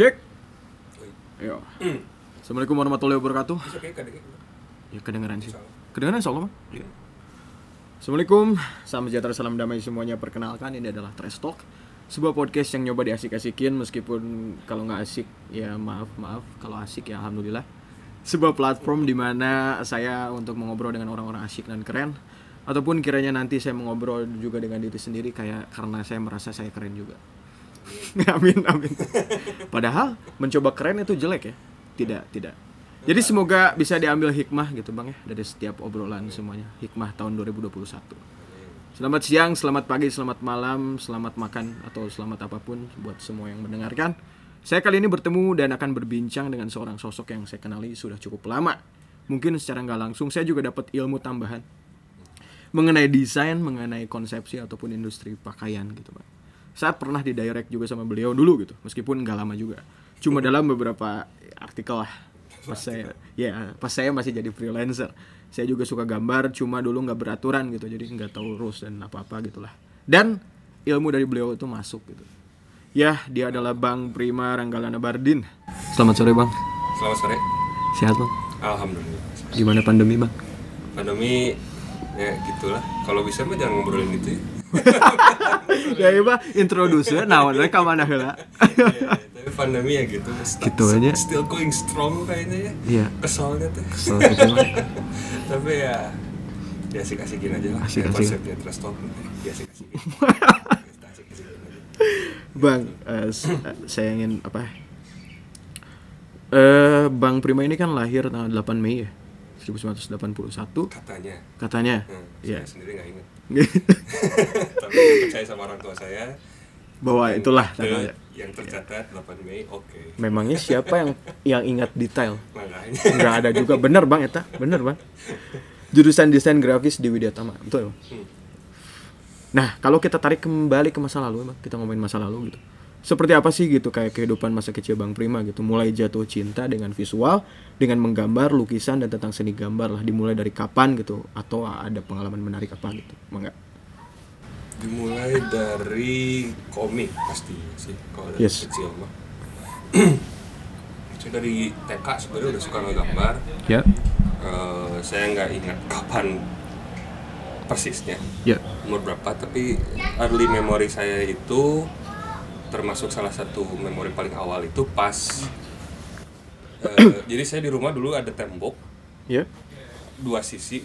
Cek. Yo. Assalamualaikum warahmatullahi wabarakatuh. Ya kedengeran sih. Kedengeran insya Allah, Bang? Iya. Assalamualaikum, salam sejahtera, salam damai semuanya. Perkenalkan, ini adalah Trash Talk, sebuah podcast yang nyoba diasik-asikin meskipun kalau nggak asik ya maaf maaf, kalau asik ya alhamdulillah. Sebuah platform di mana saya untuk mengobrol dengan orang-orang asik dan keren, ataupun kiranya nanti saya mengobrol juga dengan diri sendiri kayak karena saya merasa saya keren juga. amin amin. Padahal mencoba keren itu jelek ya? Tidak tidak. Jadi semoga bisa diambil hikmah gitu bang ya dari setiap obrolan semuanya. Hikmah tahun 2021. Selamat siang, selamat pagi, selamat malam, selamat makan atau selamat apa pun buat semua yang mendengarkan. Saya kali ini bertemu dan akan berbincang dengan seorang sosok yang saya kenali sudah cukup lama. Mungkin secara nggak langsung saya juga dapat ilmu tambahan mengenai desain, mengenai konsepsi ataupun industri pakaian gitu bang. Saat pernah di direct juga sama beliau dulu gitu, meskipun nggak lama juga. Cuma dalam beberapa artikel lah. Pas saya, ya pas saya masih jadi freelancer, saya juga suka gambar, cuma dulu nggak beraturan gitu, jadi nggak tahu rules dan apa-apa gitulah. Dan ilmu dari beliau itu masuk gitu. Ya, dia adalah Bang Prima Ranggalana Bardin. Selamat sore bang, Selamat sore. sehat bang? Alhamdulillah. Gimana pandemi bang? Pandemi ya gitulah. Kalau bisa mah jangan ngobrolin itu ya. Ya iya mah introduce naon we ka mana heula Ya, tapi pandemi ya gitu. Gitu aja. Still going strong kayaknya ya. Iya. Kesalnya tuh. Kesel gitu tapi ya ya asik-asikin aja lah. Asik-asikin. Ya, konsepnya trust talk. Ya asik-asikin. Asik-asikin aja. Bang, eh, saya ingin apa? Eh, Bang Prima ini kan lahir tanggal 8 Mei ya, 1981 Katanya. katanya. Hmm, Ya. Sendiri nggak ingat. Tapi saya percaya sama orang tua saya. Bahwa itulah The- tanggalnya. yang tercatat 8 Mei, oke. Memangnya siapa yang yang ingat detail? Enggak ada juga. Bener Bang eta, bener Bang. Jurusan desain grafis di Widya Tama, betul. Bang? Hmm. Nah, kalau kita tarik kembali ke masa lalu, Bang, kita ngomongin masa lalu gitu. Seperti apa sih gitu kayak kehidupan masa kecil Bang Prima gitu, mulai jatuh cinta dengan visual, dengan menggambar, lukisan dan tentang seni gambar lah, dimulai dari kapan gitu atau ada pengalaman menarik apa gitu. Mangga. Dimulai dari komik pasti sih kalau dari Yes. kecil mah. saya dari TK sebenarnya udah suka ngegambar. Ya. Eh, saya nggak ingat kapan persisnya Ya. umur berapa tapi early memory saya itu termasuk salah satu memori paling awal itu pas eh, jadi saya di rumah dulu ada tembok Ya. dua sisi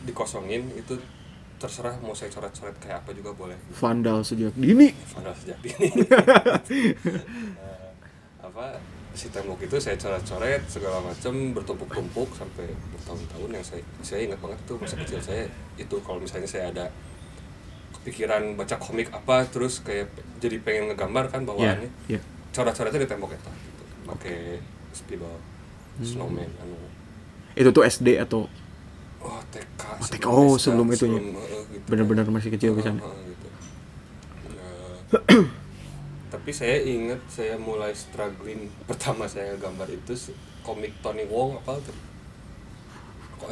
dikosongin itu terserah mau saya coret-coret kayak apa juga boleh Vandal sejak dini. Vandal sejak dini Eh, apa si tembok itu saya coret-coret segala macam bertumpuk-tumpuk sampai bertahun-tahun yang saya saya ingat banget tuh masa kecil saya itu kalau misalnya saya ada kepikiran baca komik apa terus kayak jadi pengen ngegambar kan Ya. bawaannya Ya. coret-coretnya di tembok itu gitu pakai spidol snowman anu Itu tuh SD atau oh TK Oh, TK. Oh, sebelum itunya. eh, gitu. benar-benar masih kecil Heeh, pisan. heeh, gitu. Nah, tapi saya ingat saya mulai struggling pertama saya gambar itu komik Tony Wong apa tuh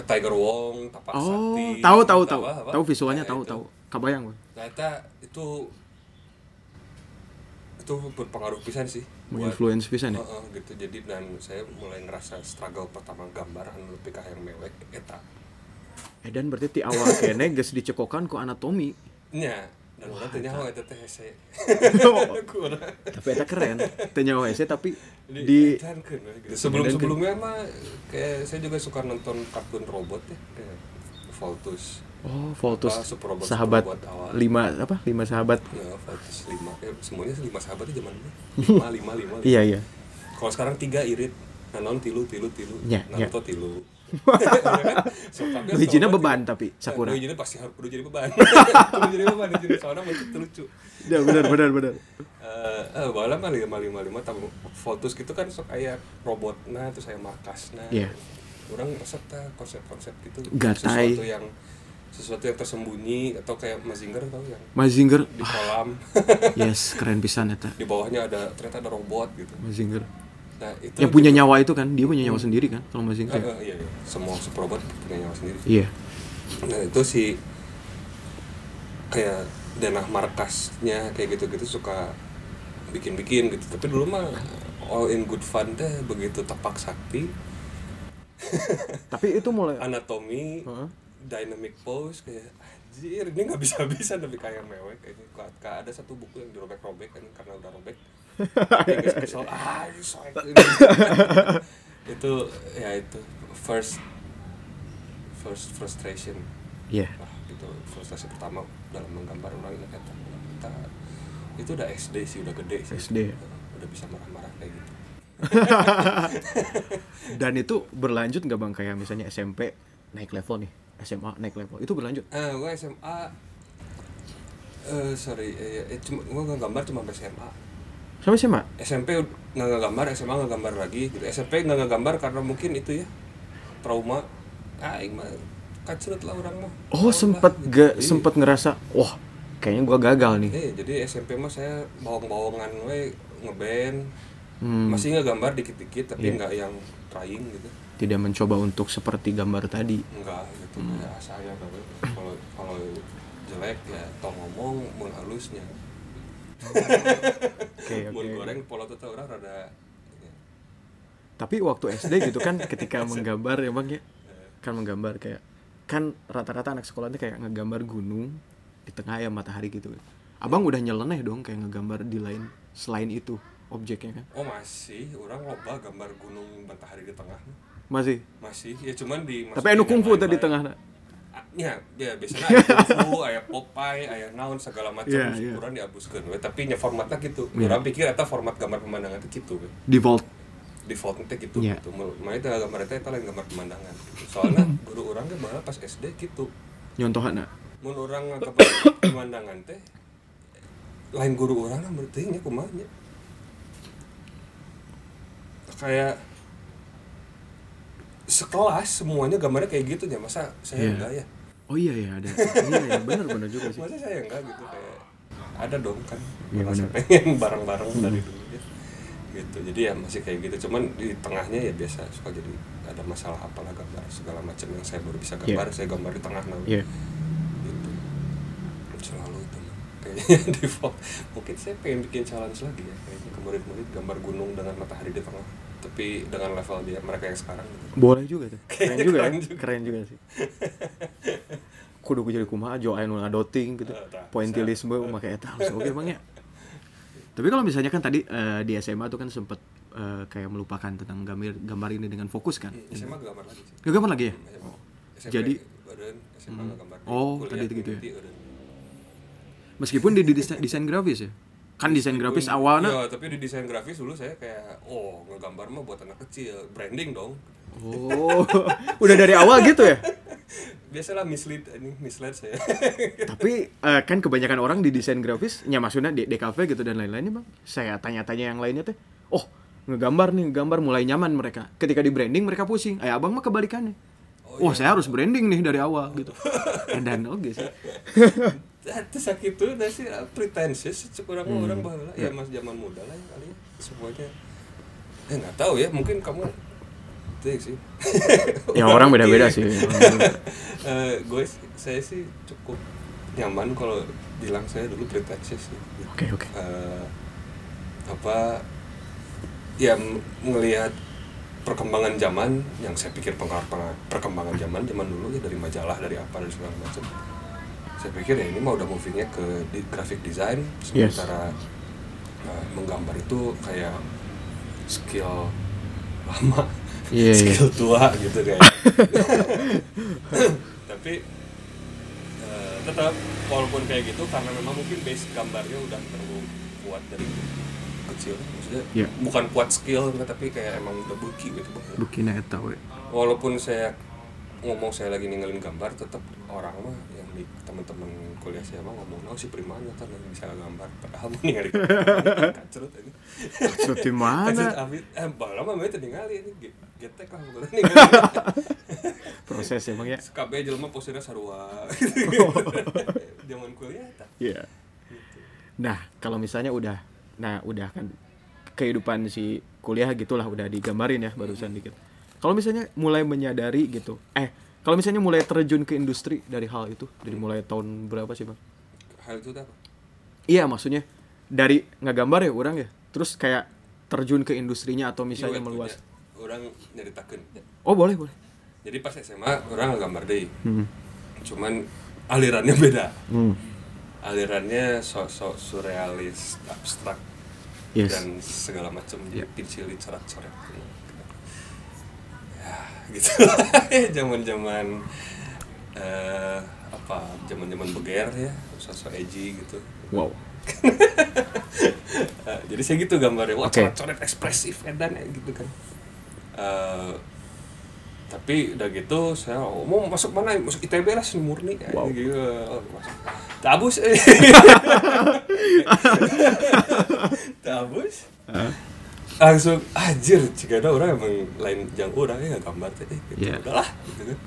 Tiger Wong, Tapak Oh, Sakti. tahu tahu tahu. apa? Tahu visualnya Nah, tahu itu. tahu. Kabayang, Bang. Ternyata itu itu berpengaruh pisan sih Menginfluence pisan ya. Heeh, gitu jadi dan saya mulai ngerasa struggle pertama gambar anu lebih ka yang mewek eta Edan berarti ti awal kene geus dicekokan ku anatomi. nya dan orang tanya oh eta teh saya kurang tapi eta keren. Teu nyawa hese tapi di, di gitu. sebelum sebelumnya mah kayak saya juga suka nonton kartun robot ya kayak Voltus Oh, Voltus Apa, Super Robot, sahabat Super Robot awal. lima apa? Lima sahabat. ya Voltus lima eh, semuanya lima sahabat itu zaman dulu lima lima lima, lima. Iya, iya. kalau sekarang tiga irit nanon tilu tilu tilu Nya, nya. Naruto tilu so, tapi Nu hijina sama beban tapi Sakura. Nah, nu hijina pasti harus kudu jadi beban kudu jadi beban hijina soalnya masih lucu Ya benar benar benar. Eh, eh, bala mah lima lima lima tamu fotos gitu kan sok kayak robot nah terus saya nah Iya. orang resep konsep-konsep gitu Gatai. sesuatu yang sesuatu yang tersembunyi atau kayak Mazinger tau yang Mazinger. di kolam Yes, keren pisan eta. di bawahnya ada ternyata ada robot gitu Mazinger. Nah itu Yang punya nyawa itu kan, dia punya nyawa sendiri kan kalau Eh, Mazinger. eh, iya, iya. semua super robot punya nyawa sendiri Iya. nah itu si kayak denah markasnya kayak gitu-gitu suka bikin-bikin gitu tapi dulu mah all in good fun teh begitu tepak sakti Tapi itu mulai anatomi Heeh. dynamic pose kayak anjir ini nggak bisa bisa tapi kayak mewek ini ka- ada satu buku yang dirobek-robek kan karena udah robek kesel, ah itu ya itu first first frustration Iya. Wah, itu frustasi pertama dalam menggambar orang ya kata kita itu udah SD sih udah gede sih SD ya? udah bisa marah-marah kayak gitu Dan itu berlanjut nggak bang kayak misalnya SMP naik level nih, SMA naik level itu berlanjut. eh gue SMA eh sorry eh, eh, cuma gue nggak gambar cuma sampai SMA Sampai SMA? SMP nggak gambar SMA nggak gambar lagi gitu SMP nggak gambar karena mungkin itu ya trauma ah mah kacrut lah orang mah Oh Tau sempet lah, gitu. gak Iya. ngerasa, wah kayaknya gua gagal nih. Eh, jadi SMP mah saya bawang-bawangan we ngeband Hmm, masih nggak gambar dikit-dikit tapi Iya. nggak yang trying gitu tidak mencoba untuk seperti gambar tadi. enggak gitu Hmm. ya saya kalau kalau jelek ya tong ngomong mun mun oke. goreng pola tuh orang rada ya, Tapi waktu SD gitu kan ketika menggambar ya bang ya, kan menggambar kayak kan rata-rata anak sekolah itu kayak ngegambar gunung di tengah ya matahari gitu. Abang udah nyeleneh dong kayak ngegambar di lain selain itu objeknya kan? oh masih orang loba gambar gunung matahari di tengah Masih. masih ya cuman di Tapi anu kungfu tadi di tengah. Ya ya biasanya aya kungfu aya Popeye aya naon segala macam yeah, iya. ukuran diabuskeun we tapi nya formatnya gitu Iya. orang pikir eta format gambar pemandangan itu gitu we Default. default teh gitu Iya. gitu mana itu gambar eta eta lain gambar pemandangan gitu. soalnya guru orang ge malah pas SD gitu Nyontohana. mun orang gambar pemandangan teh lain guru orang mah berarti nya kumaha nya kayak sekelas semuanya gambarnya kayak gitu ya masa saya Iya. enggak ya? Oh iya ya ada. iya ya benar benar juga sih. masa saya enggak gitu kayak ada dong kan. Iya, merasa benar. pengen bareng-bareng dari dulu ya gitu. Jadi ya masih kayak gitu. Cuman di tengahnya ya biasa suka jadi ada masalah apalah gambar segala macam yang saya baru bisa gambar saya gambar di tengah nah Iya. gitu. Selalu itu kayaknya default. Mungkin saya pengen bikin challenge lagi ya kayaknya ke murid-murid gambar gunung dengan matahari di tengah tapi dengan level dia mereka yang sekarang gitu Boleh juga tuh. Keren juga, keren ya. juga. Keren juga sih. Kudu ku jadi kumaha jo aya nu ngadoting gitu. Eh, tah, Pointillisme make eta harus oke Bang ya. Tapi kalau misalnya kan tadi eh, di SMA tuh kan sempet eh, kayak melupakan tentang gambar gambar ini dengan fokus kan. SMA gambar lagi sih Gak gambar lagi ya? SMA. SMP Jadi- beureun, SMA gak gambar Oh, tadi itu gitu ya. Meskipun di, di desain, desain grafis ya. Kan desain grafis awalnya ya tapi di desain grafis dulu saya kayak oh ngegambar mah buat anak kecil branding dong Oh, udah dari awal gitu ya? biasalah mislead ini mislead saya Tapi eh, kan kebanyakan orang di desain grafis, ya maksudnya di DKV gitu dan lain-lainnya bang. Saya tanya-tanya yang lainnya teh, oh ngegambar nih, ngegambar mulai nyaman mereka. Ketika di branding mereka pusing. Eh abang mah kebalikannya. Oh, saya harus branding nih dari awal gitu. Dan oke sih. Itu sakit tuh dah sih ah, pretentious cek orang Hmm. orang baheula ya mas zaman muda lah ya kali ya semuanya eh nggak tahu ya mungkin kamu itu sih Ya orang beda-beda sih. Eh, gue sih- saya sih cukup nyaman kalau bilang saya dulu pretentious sih Oke oke. Eh, apa ya m- ngelihat perkembangan zaman yang saya pikir pengaruh perkembangan zaman zaman dulu ya dari majalah dari apa dari segala macam saya pikir ya ini mah udah movingnya ke di, graphic design Yes. sementara eh, menggambar itu kayak skill lama Iya, iya. skill tua gitu kayak tapi eh, tetap walaupun kayak gitu karena memang mungkin base gambarnya udah terlalu kuat dari kecil maksudnya Iya. bukan kuat skill tapi kayak emang udah buki gitu Bukina eta we. walaupun saya ngomong saya lagi ninggalin gambar tetap orang mah yang di teman-teman kuliah saya mah ngomong oh si Primana kan yang bisa gambar padahal mau ninggalin kacrut ini Maksud di kacrut mana? abis eh balah mah itu ningali ini Ge- getek lah pokoknya nih Proses ya bang ya. KB jelema posisinya sarua zaman kuliah tak Iya. Nah, kalau misalnya udah nah udah kan kehidupan si kuliah gitulah udah digambarin ya barusan dikit. Kalau misalnya mulai menyadari gitu. Eh, kalau misalnya mulai terjun ke industri dari hal itu, dari mulai tahun berapa sih, Bang? hal itu apa Iya, maksudnya dari ngegambar ya orang ya. Terus kayak terjun ke industrinya atau misalnya Iya, meluas orang nyeritakeun oh boleh boleh jadi pas SMA orang gambar deh hmm. cuman alirannya beda Hmm. alirannya sok-sok surrealis abstrak yes dan segala macam jadi Ya. pincili coret-coret gitu. Zaman zaman eh apa zaman zaman beger ya sosok edgy gitu. Wow. Eh, jadi saya gitu gambarnya. Wah Oke. coret-coret ekspresif edan ya gitu kan. Eh, tapi udah gitu saya oh, mau masuk mana masuk ITB lah seni murni. Ya, Wow. gitu. Oh, masuk. tabus. Tabus langsung anjir jika ada orang emang lain yang orang ya nggak gambar teh gitu Iya. udahlah gitu kan.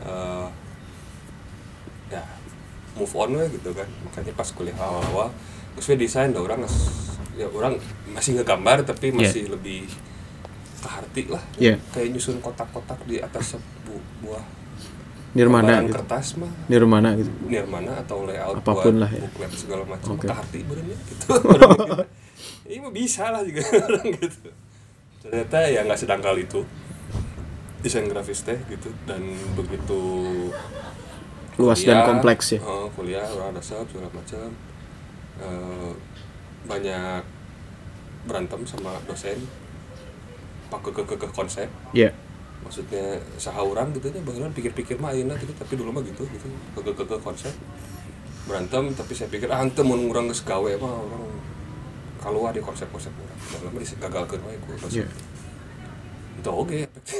Eh, ya move on we gitu kan. Makanya pas kuliah awal-awal we desain dah orang ya orang masih ngegambar tapi masih lebih ke hati lah. Iya. kayak nyusun kotak-kotak di atas sebu- buah nirmana gitu. kertas mah. Nirmana gitu. Nirmana atau layout Apa pun buat lah ya. buklet segala macam Oke. ke hati benernya gitu ini mah bisa lah juga orang gitu. Ternyata ya nggak sedangkal itu. Desain grafis teh gitu. Dan begitu luas dan kompleks ya. oh, kuliah orang ada sub segala macam. Eh, banyak berantem sama dosen. Pakai ke, ke, ke konsep. Ya maksudnya saha orang gitu nya bagaimana pikir-pikir mah ayeuna gitu tapi dulu mah gitu gitu. Ke ke, ke konsep. Berantem tapi saya pikir ah ente mun urang geus gawe mah orang keluar di konsep-konsep urang dan lama gagalkeun wae ku dosen Iya. itu oke.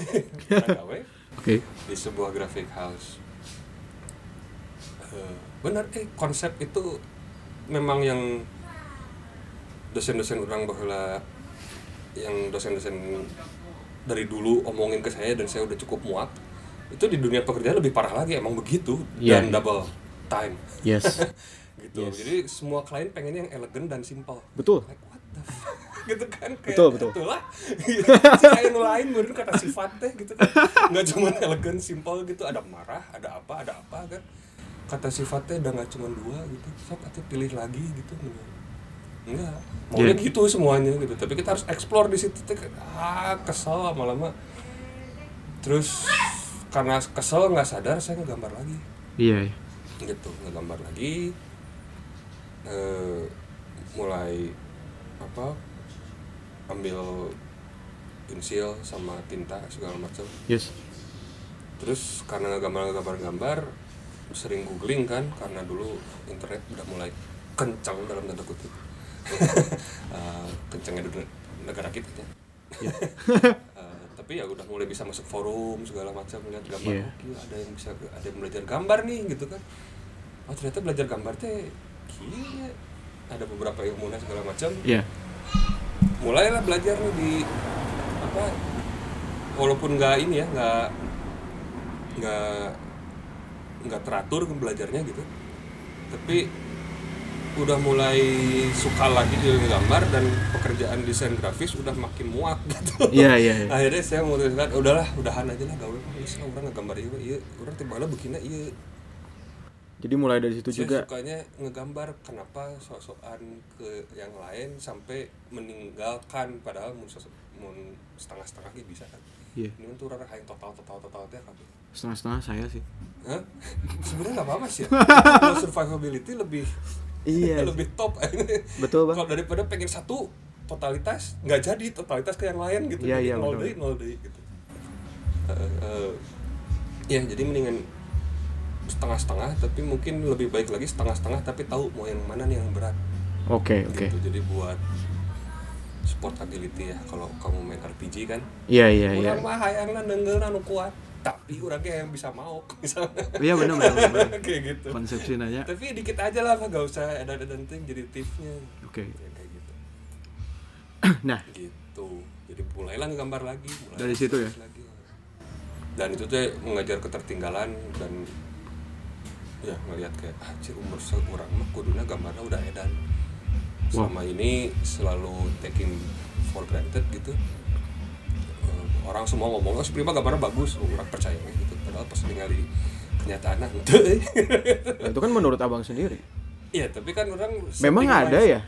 Gawe oke. di sebuah graphic house Eh, benar eh konsep itu memang yang dosen-dosen orang bahwa yang dosen-dosen dari dulu omongin ke saya dan saya udah cukup muak itu di dunia pekerjaan lebih parah lagi emang begitu Iya. dan double time. Yes gitu. Yes. jadi semua klien pengennya yang elegan dan simple betul. Like what the fuck? Gitu kan kayak Betul, betul. itulah. Lain lain baru kata sifat teh gitu kan. Nggak cuma elegan simple gitu. Ada marah ada apa ada apa kan. Kata sifatnya udah nggak cuma dua gitu. Sok atau pilih lagi gitu. Enggak maunya Iya. gitu semuanya gitu. Tapi kita harus explore di situ teh ah kesel lama-lama. Terus karena kesel nggak sadar saya ngegambar lagi. Iya iya. gitu ngegambar lagi eh mulai apa ambil pensil sama tinta segala macam. Yes. Terus karena ngegambar gambar gambar sering googling kan karena dulu internet udah mulai kencang dalam tanda kutip. Eh, kencangnya di negara kita ya. Eh, tapi ya udah mulai bisa masuk forum segala macam lihat gambar Iya. oh, gila, ada yang bisa ada yang belajar gambar nih gitu kan. Oh ternyata belajar gambar teh gila ada beberapa ilmunya segala macam. Iya. Mulailah belajar nih di apa walaupun nggak ini ya nggak nggak nggak teratur belajarnya gitu. Tapi udah mulai suka lagi di gambar dan pekerjaan desain grafis udah makin muak gitu. Iya iya iya. akhirnya saya memutuskan udahlah udahan aja lah gawe mah geus lah urang ngegambar ieu iya. Urang teh bala begina iya jadi mulai dari situ saya juga. sukanya ngegambar kenapa sok-sokan ke yang lain sampai meninggalkan padahal mun sosok mun setengah-setengah gitu bisa kan? Iya. Ini tuh orang yang total total total teh kabeh setengah-setengah saya sih. Hah? sebenarnya nggak apa-apa sih ya. Kalau survivability lebih iya lebih top. Betul bang. Kalau daripada pengen satu totalitas nggak jadi totalitas ke yang lain gitu. Iya, Jadi iya, nol betul. deui, nol deui, gitu. Eh, eh, ya jadi mendingan setengah-setengah tapi mungkin lebih baik lagi setengah-setengah tapi tahu mau yang mana nih yang berat. Oke oke. Gitu jadi buat sportability ya kalau kamu main RPG kan. Iya iya iya. Orang mah hayangna nengeuna nu kuat. Tapi orangnya yang bisa mau misalnya. Iya benar benar kayak gitu. Konsepsi nanya. Tapi dikit aja lah gak usah ada ada penting jadi tipsnya. Oke. Ya, kayak gitu. Nah. Gitu. Jadi mulailah ngegambar lagi mulai Dari situ ya? lagi. dan itu tuh mengajar ketertinggalan dan ya ngelihat kayak ah cik umur seorang mah kudunya gambarnya udah edan. Selama ini selalu taking for granted gitu. Eh, orang semua ngomong oh si Prima gambarnya bagus. Orang percaya gitu. Padahal pas ningali kenyataan Nah, itu kan menurut abang sendiri. Iya, tapi kan orang memang ada ya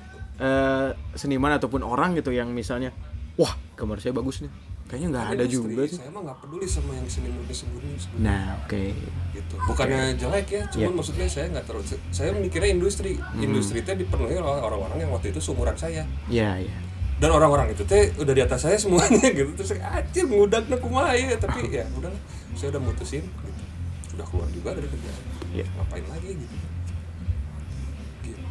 eh, seniman ataupun orang gitu yang misalnya wah gambar saya bagus nih kayaknya nggak ada juga sih saya mah nggak peduli sama yang seni murni sembunyi sebenarnya. nah oke. Gitu. Bukannya jelek ya cuman Iya. maksudnya saya nggak terlalu saya mikirnya industri. Hmm. industri itu dipenuhi oleh orang-orang yang waktu itu seumuran saya. Ya ya dan orang-orang itu teh udah di atas saya semuanya gitu. Terus saya anjir ngudaknya kumaha ya? Tapi ya udahlah saya udah mutusin gitu. Udah keluar juga dari kerjaan Iya. ngapain lagi gitu. Gitu.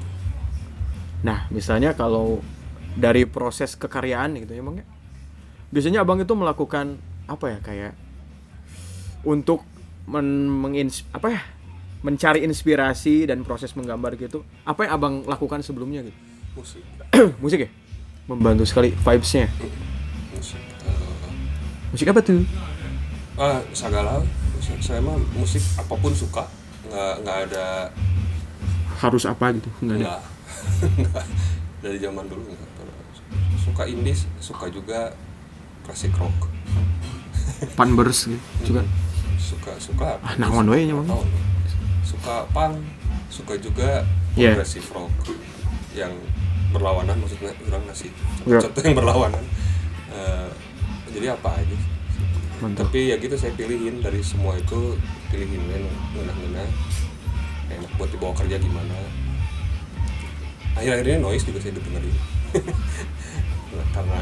Nah, misalnya kalau dari proses kekaryaan gitu ya, Bang ya. Biasanya Abang itu melakukan apa ya kayak untuk men mengins apa ya? mencari inspirasi dan proses menggambar gitu. Apa yang Abang lakukan sebelumnya gitu? musik Musik ya? Membantu sekali vibes-nya. musik eh, Musik apa tuh? ah segala saya mah musik apa pun suka nggak nggak ada Harus apa gitu? Enggak ada. Dari zaman dulu enggak. Suka indie, suka juga klasik rock. Panbers gitu juga. Suka suka Ah, naon we nya, Bang? Suka punk, suka juga Iya. progressive rock yang berlawanan maksudnya orang ngasih Iya. contoh yang berlawanan. Eh, jadi apa aja. Mantap. Tapi ya gitu saya pilihin dari semua itu pilihin ngena-ngena enak buat dibawa kerja gimana akhir-akhir ini noise juga saya dengerin karena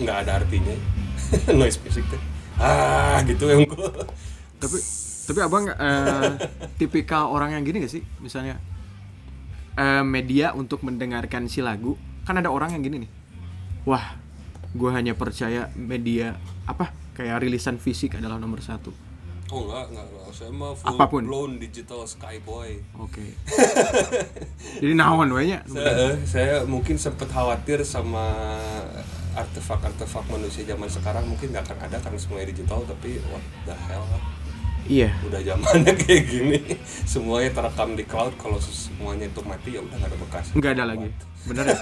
nggak ada artinya. Noise music tuh ah gitu ya tapi tapi abang eh, tipikal orang yang gini gak sih? Misalnya eh, media untuk mendengarkan si lagu kan ada orang yang gini nih. Wah gue hanya percaya media apa? Kayak rilisan fisik adalah nomor satu. Oh enggak enggak, enggak. saya mah full Apa pun. blown digital skyboy. Oke. Jadi naon we nya? Saya, saya mungkin sempat khawatir sama artefak-artefak manusia zaman sekarang mungkin nggak akan ada karena semuanya digital tapi what the hell iya. Udah zamannya kayak gini. Semuanya terekam di cloud kalau semuanya itu mati ya udah nggak ada bekas. Nggak ada lagi. Bener ya?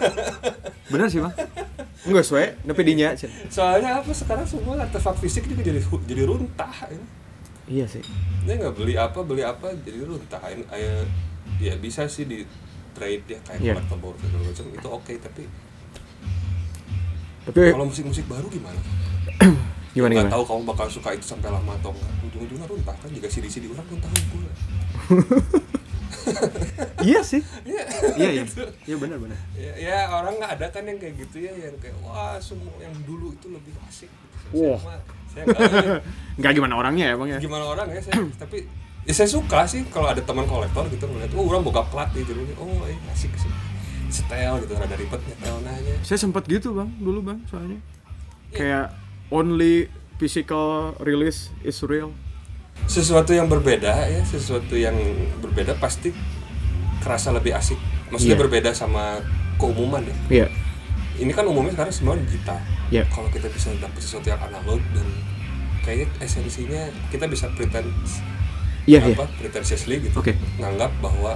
Bener sih bang. Enggak sesuai tapi dinya soalnya apa sekarang semua artefak fisik juga jadi jadi runtah ya. iya sih. Dia nggak beli apa beli apa jadi runtah. Ini- ya, ya bisa sih di trade ya kayak yeah. segala macam. Itu oke tapi tapi kalau musik-musik baru gimana? Gimana nggak tahu kamu bakal suka itu sampai lama atau enggak ujung-ujungnya runtah kan jika CD CD orang runtah pula iya sih. Iya. iya iya. Iya benar benar. Ya, ya orang nggak ada kan yang kayak gitu ya yang kayak wah semua yang dulu itu lebih asik. Gitu. Wah. saya, nggak gimana orangnya ya bang ya? Gimana orang ya saya tapi ya saya suka sih kalau ada teman kolektor gitu ngeliat oh orang boga plat gitu oh eh asik sih setel gitu rada ribet nyetel nanya. Saya sempat gitu bang dulu bang soalnya. Iya. kayak only physical release is real. Sesuatu yang berbeda ya sesuatu yang berbeda pasti kerasa lebih asik. Maksudnya Iya. berbeda sama keumuman ya. Iya. Ini kan umumnya sekarang semua digital. Iya. kalau kita bisa dapet sesuatu yang analog dan kayaknya esensinya kita bisa pretend iya iya. apa pretentiously gitu. Oke. nganggap bahwa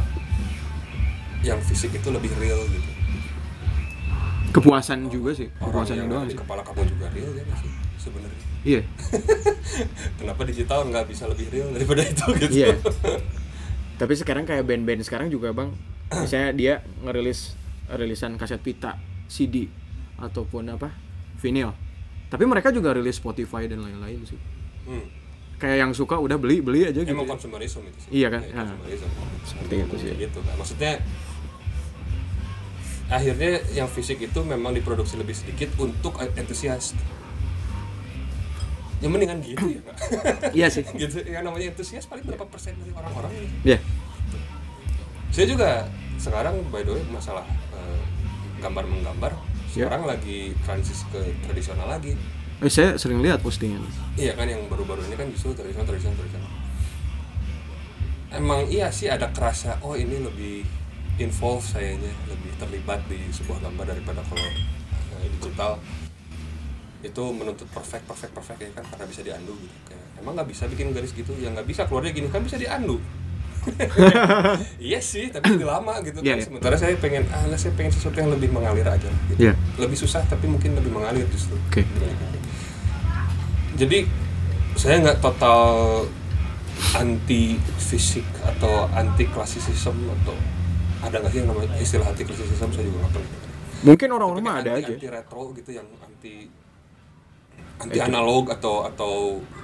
yang fisik itu lebih real gitu kepuasan juga sih kepuasan yang doang sih kepala kamu juga real ya sih sebenarnya iya kenapa digital nggak bisa lebih real daripada itu gitu iya tapi sekarang kayak band-band sekarang juga bang misalnya dia ngerilis rilisan kaset pita CD ataupun apa vinyl tapi mereka juga rilis Spotify dan lain-lain sih Hmm. kayak yang suka udah beli beli aja gitu emang ya. konsumerisme itu sih Iya kan? Ya, Ah. konsumerisme. Seperti itu sih. gitu kan maksudnya akhirnya yang fisik itu memang diproduksi lebih sedikit untuk entusias ya mendingan gitu ya iya sih. Gitu. Yang namanya entusias paling berapa persen dari orang-orang ini iya. Saya juga sekarang by the way masalah eh, gambar menggambar Ya. sekarang lagi transisi ke tradisional lagi. Eh, saya sering lihat postingan. Iya kan yang baru-baru ini kan justru tradisional tradisional tradisional. Emang iya sih ada kerasa oh ini lebih involve sayanya lebih terlibat di sebuah gambar daripada kalau eh, digital itu menuntut perfect perfect perfect ya kan karena bisa diandu gitu kayak emang nggak bisa bikin garis gitu ya nggak bisa keluarnya gini kan bisa diandu iya sih tapi lebih lama gitu Iya, kan iya. sementara saya pengen ah saya pengen sesuatu yang lebih mengalir aja gitu. Iya. lebih susah tapi mungkin lebih mengalir justru Oke. jadi saya nggak total anti fisik atau anti klasisisme atau ada nggak sih yang namanya istilah anti klasisisme saya juga nggak pernah Mungkin orang-orang mah kan ada anti, aja. anti retro gitu yang anti anti analog atau atau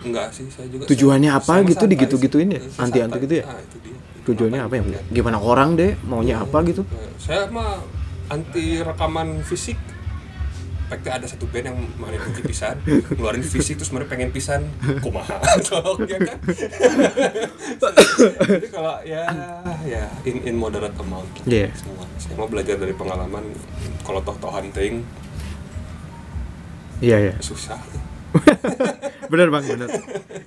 enggak sih saya juga Tujuannya saya- apa saya gitu santai digituin ya? Anti-anti santai. gitu ya? Ah, itu dia. Tujuannya apa ya? Ngapain? Gimana orang deh maunya apa gitu? Eh, saya mah anti rekaman fisik Pekte ada satu band yang kunci pisan ngeluarin fisik terus mereka pengen pisan kumaha Tolong, ya kan jadi kalau ya ya in in moderate amount Iya. semua saya mau belajar dari pengalaman kalau toh toh hunting Iya ya. susah Bener bang, bener.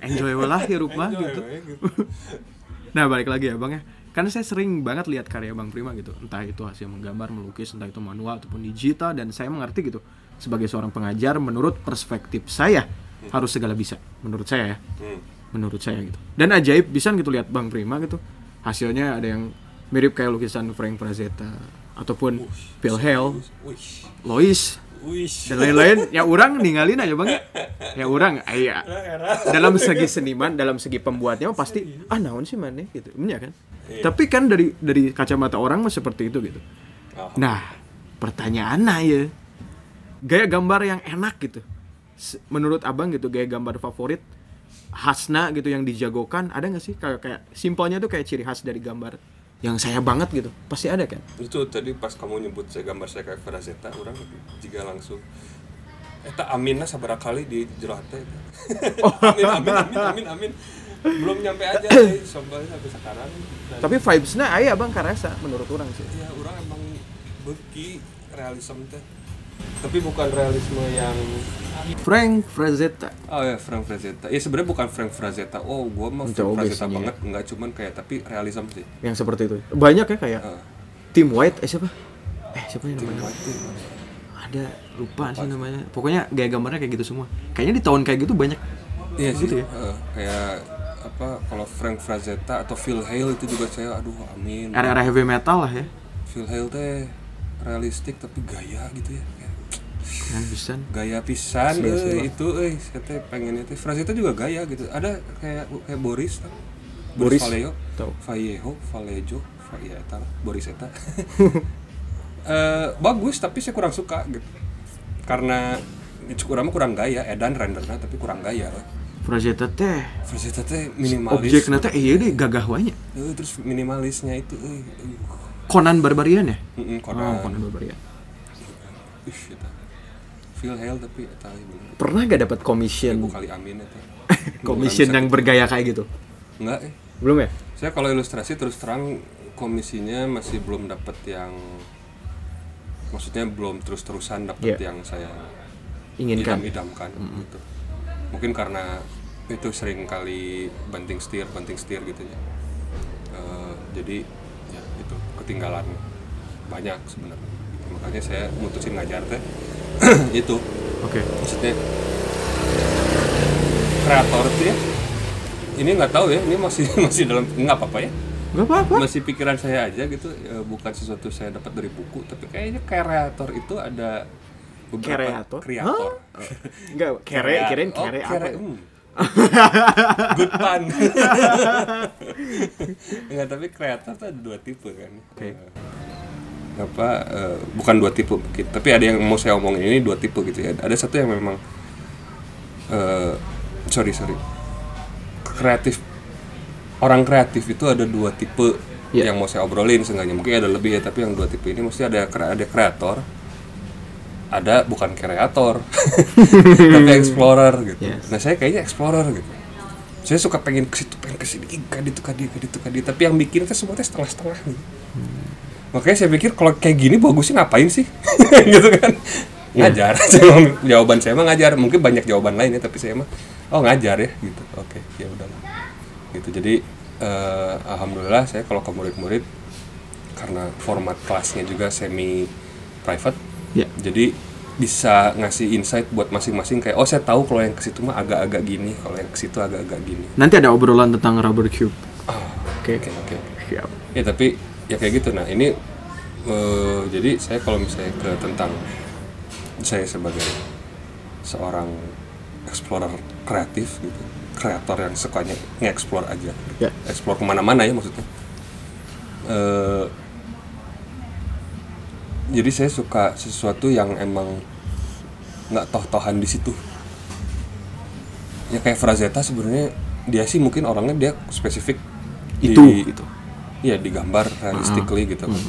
Enjoy lah hirup mah Enjoy gitu. we, gitu. Nah balik lagi ya bang ya. Karena saya sering banget lihat karya bang Prima gitu. Entah itu hasil menggambar, melukis, entah itu manual ataupun digital. Dan saya mengerti gitu. Sebagai seorang pengajar, menurut perspektif saya harus segala bisa. Menurut saya ya. Hmm. Menurut saya gitu. Dan ajaib bisa gitu lihat bang Prima gitu. Hasilnya ada yang mirip kayak lukisan Frank Frazetta ataupun Phil Hale, Wih, Lois dan lain-lain ya orang ninggalin aja bang ya. ya orang iya dalam segi seniman dalam segi pembuatnya pasti ah naon sih mana gitu Iya kan Iya. tapi kan dari dari kacamata orang mah seperti itu gitu Oh, nah pertanyaan ya gaya gambar yang enak gitu. Menurut abang gitu gaya gambar favorit khasna gitu yang dijagokan ada nggak sih? Kayak kayak simpelnya tuh kayak ciri khas dari gambar yang saya banget gitu. Pasti ada kan? Itu tadi pas kamu nyebut saya gambar saya kayak Frazetta orang juga langsung Eta aminnya sabar kali di jero hati amin, amin, amin, amin, amin. Belum nyampe aja sih, soalnya sampai sekarang. Dan tapi vibesnya ayah bang karasa menurut orang sih. Ya orang emang beki realisme teh. Tapi bukan realisme yang Frank Frazetta Oh ya Frank Frazetta. Ya sebenarnya bukan Frank Frazetta. Oh, gua mah Frank Frazetta obesnya. banget, enggak cuman kayak tapi realisme sih. yang seperti itu banyak ya kayak Heeh. Tim White eh siapa eh siapa yang Tim namanya White ada lupa sih namanya pokoknya gaya gambarnya kayak gitu semua kayaknya di tahun kayak gitu banyak Iya sih, Gitu ya? eh, kayak apa kalau Frank Frazetta atau Phil Hale itu juga saya aduh amin. era-era heavy metal lah ya Phil Hale teh realistik tapi gaya gitu ya. Yang Gaya pisan Asli, asli eh, itu eh saya teh pengen itu. Frazetta juga gaya gitu. Ada kayak kayak Boris tau. Boris? Vallejo. Vallejo, Vallejo, Va- ya eta Boris eta. Eh, bagus tapi saya kurang suka gitu. Karena kurang kurang gaya, edan rendernya tapi kurang gaya lah. Frazetta teh Frazetta teh minimalis. objeknya teh iya deh gagah wanya Eh, terus minimalisnya itu eh. Conan Barbarian ya Mm-mm, oh Conan. Conan Barbarian Ih, Phil Hale tapi eta bener. pernah gak dapat commission Ibu kali amin eta. commission yang bergaya kayak gitu Enggak eh. belum ya Saya kalau ilustrasi terus terang komisinya masih belum dapat yang maksudnya belum terus-terusan dapat Iya. yang saya inginkan idam-idamkan gitu. Mungkin karena itu sering kali banting setir, banting setir gitu ya. Eh, jadi ya itu ketinggalan banyak sebenarnya. Makanya saya mutusin ngajar teh itu. Oke. Maksudnya kreator tuh ya. Ini nggak tahu ya ini masih masih dalam nggak apa-apa ya. Nggak apa-apa. Masih pikiran saya aja gitu ya, bukan sesuatu saya dapat dari buku tapi kayaknya kreator itu ada beberapa Kreator? kreator. Nggak kere kirain oh, kere apa? hmm. good pun. Enggak, tapi kreator tuh ada dua tipe kan. Oke. Eh, apa eh, bukan dua tipe gitu. tapi ada yang mau saya omongin ini dua tipe gitu ya. Ada satu yang memang eh sorry sorry. Kreatif orang kreatif itu ada dua tipe Iya. yang mau saya obrolin seenggaknya. Mungkin ada lebih ya tapi yang dua tipe ini mesti ada ada kreator ada bukan kreator tapi explorer gitu. Yes. nah saya kayaknya explorer gitu. Saya suka pengen ke situ pengen ke sini kadi tuh kadi kadi tuh kadi tapi yang bikin itu semua teh setengah-setengah gitu makanya saya pikir kalau kayak gini bagusnya ngapain sih? Gitu kan. Ngajar. Jawaban saya mah ngajar. Mungkin banyak jawaban lain ya tapi saya mah oh ngajar ya gitu. Oke ya udahlah. Gitu. Jadi eh, alhamdulillah saya kalau ke murid-murid karena format kelasnya juga semi private ya. jadi bisa ngasih insight buat masing-masing kayak oh saya tahu kalau yang ke situ mah agak-agak gini kalau yang ke situ agak-agak gini. Nanti ada obrolan tentang rubber cube. Ah oke. oke oke. Siap. Ya tapi ya kayak gitu. Nah ini eh, jadi saya kalau misalnya ke tentang saya sebagai seorang explorer kreatif gitu kreator yang sukanya nge-explore aja. Ya. Explore ke mana-mana ya maksudnya. Eh, jadi saya suka sesuatu yang emang nggak toh-tohan di situ. Ya kayak Frazetta sebenarnya dia sih mungkin orangnya dia spesifik Itu, gitu. Iya digambar realistically gitu kan.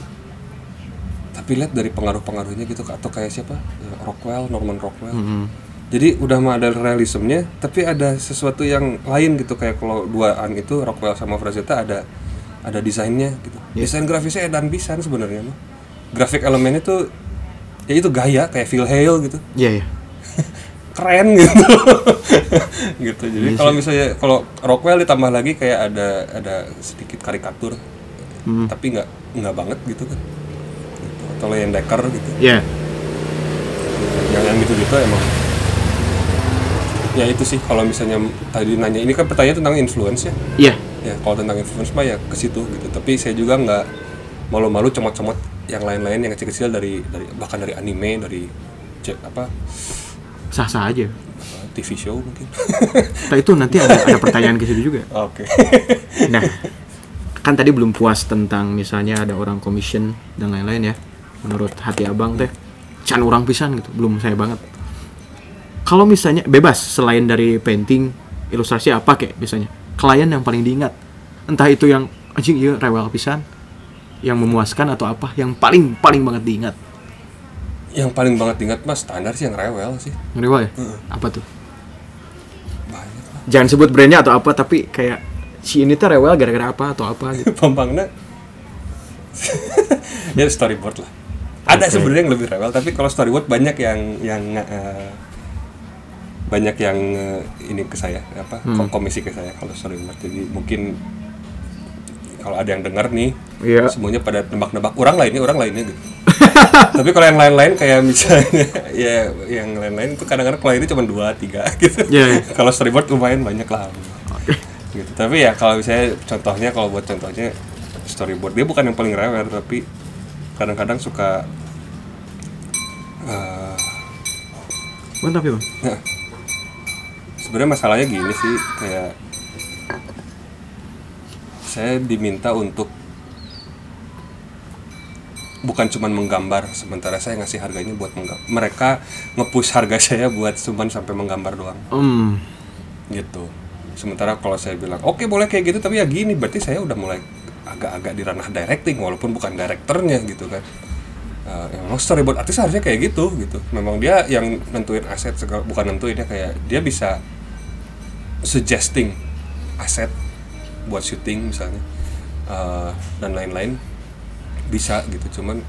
Tapi lihat dari pengaruh-pengaruhnya gitu atau kayak siapa Ya, Rockwell, Norman Rockwell. Mm-mm. Jadi udah mah ada realismenya, tapi ada sesuatu yang lain gitu kayak kalau duaan itu Rockwell sama Frazetta ada ada desainnya gitu. Desain grafisnya dan pisan sebenarnya mah. Grafik elemennya tuh ya itu gaya kayak Phil Hale gitu. Iya, iya. Keren gitu. gitu. Jadi kalau misalnya kalau Rockwell ditambah lagi kayak ada ada sedikit karikatur. Tapi nggak nggak banget gitu kan. Gitu. Atau Leon Decker gitu. Iya. yang yang gitu-gitu emang ya itu sih kalau misalnya tadi nanya ini kan pertanyaan tentang influence ya Iya. ya kalau tentang influence mah ya ke situ gitu tapi saya juga nggak malu-malu comot-comot yang lain-lain yang kecil-kecil dari dari bahkan dari anime dari apa Sah-sah aja. TV show mungkin Nah, itu nanti ada ada pertanyaan ke situ juga. oke Nah, kan tadi belum puas tentang misalnya ada orang commission dan lain-lain ya. Menurut hati abang teh, can orang pisan gitu, belum saya banget. Kalau misalnya bebas selain dari painting, ilustrasi apa kayak biasanya, klien yang paling diingat, entah itu yang anjing iya rewel pisan, yang memuaskan atau apa, yang paling paling banget diingat, yang paling banget ingat mas standar sih yang rewel sih. Rewel ya, apa tuh? banyak lah. Jangan sebut brandnya atau apa, tapi kayak si ini tuh rewel gara-gara apa atau apa gitu. Pampangnya ya storyboard lah ada Oke. sebenarnya yang lebih rewel tapi kalau storyboard banyak yang yang eh, banyak yang eh, ini ke saya apa Hmm. kom- komisi ke saya kalau storyboard jadi mungkin kalau ada yang dengar nih Iya. semuanya pada nebak-nebak orang lainnya orang lainnya gitu tapi kalau yang lain-lain kayak misalnya ya yang lain-lain itu kadang-kadang kliennya cuma dua tiga gitu Iya, iya. kalau storyboard lumayan banyak lah gitu. Tapi ya kalau misalnya contohnya kalau buat contohnya storyboard. Dia bukan yang paling rewel tapi kadang-kadang suka eh, Mantap ya bang. Nah, sebenarnya masalahnya gini sih kayak saya diminta untuk bukan cuman menggambar sementara saya ngasih harganya buat menggambar mereka nge-push harga saya buat cuman sampai menggambar doang. Hmm. gitu sementara kalau saya bilang oke boleh kayak gitu tapi ya gini berarti saya udah mulai agak-agak di ranah directing walaupun bukan direkturnya gitu kan. Eh, ya memang storyboard artis harusnya kayak gitu gitu. Memang dia yang nentuin aset segala bukan nentuin ya kayak dia bisa suggesting aset buat syuting misalnya Eh, dan lain-lain bisa gitu. Cuman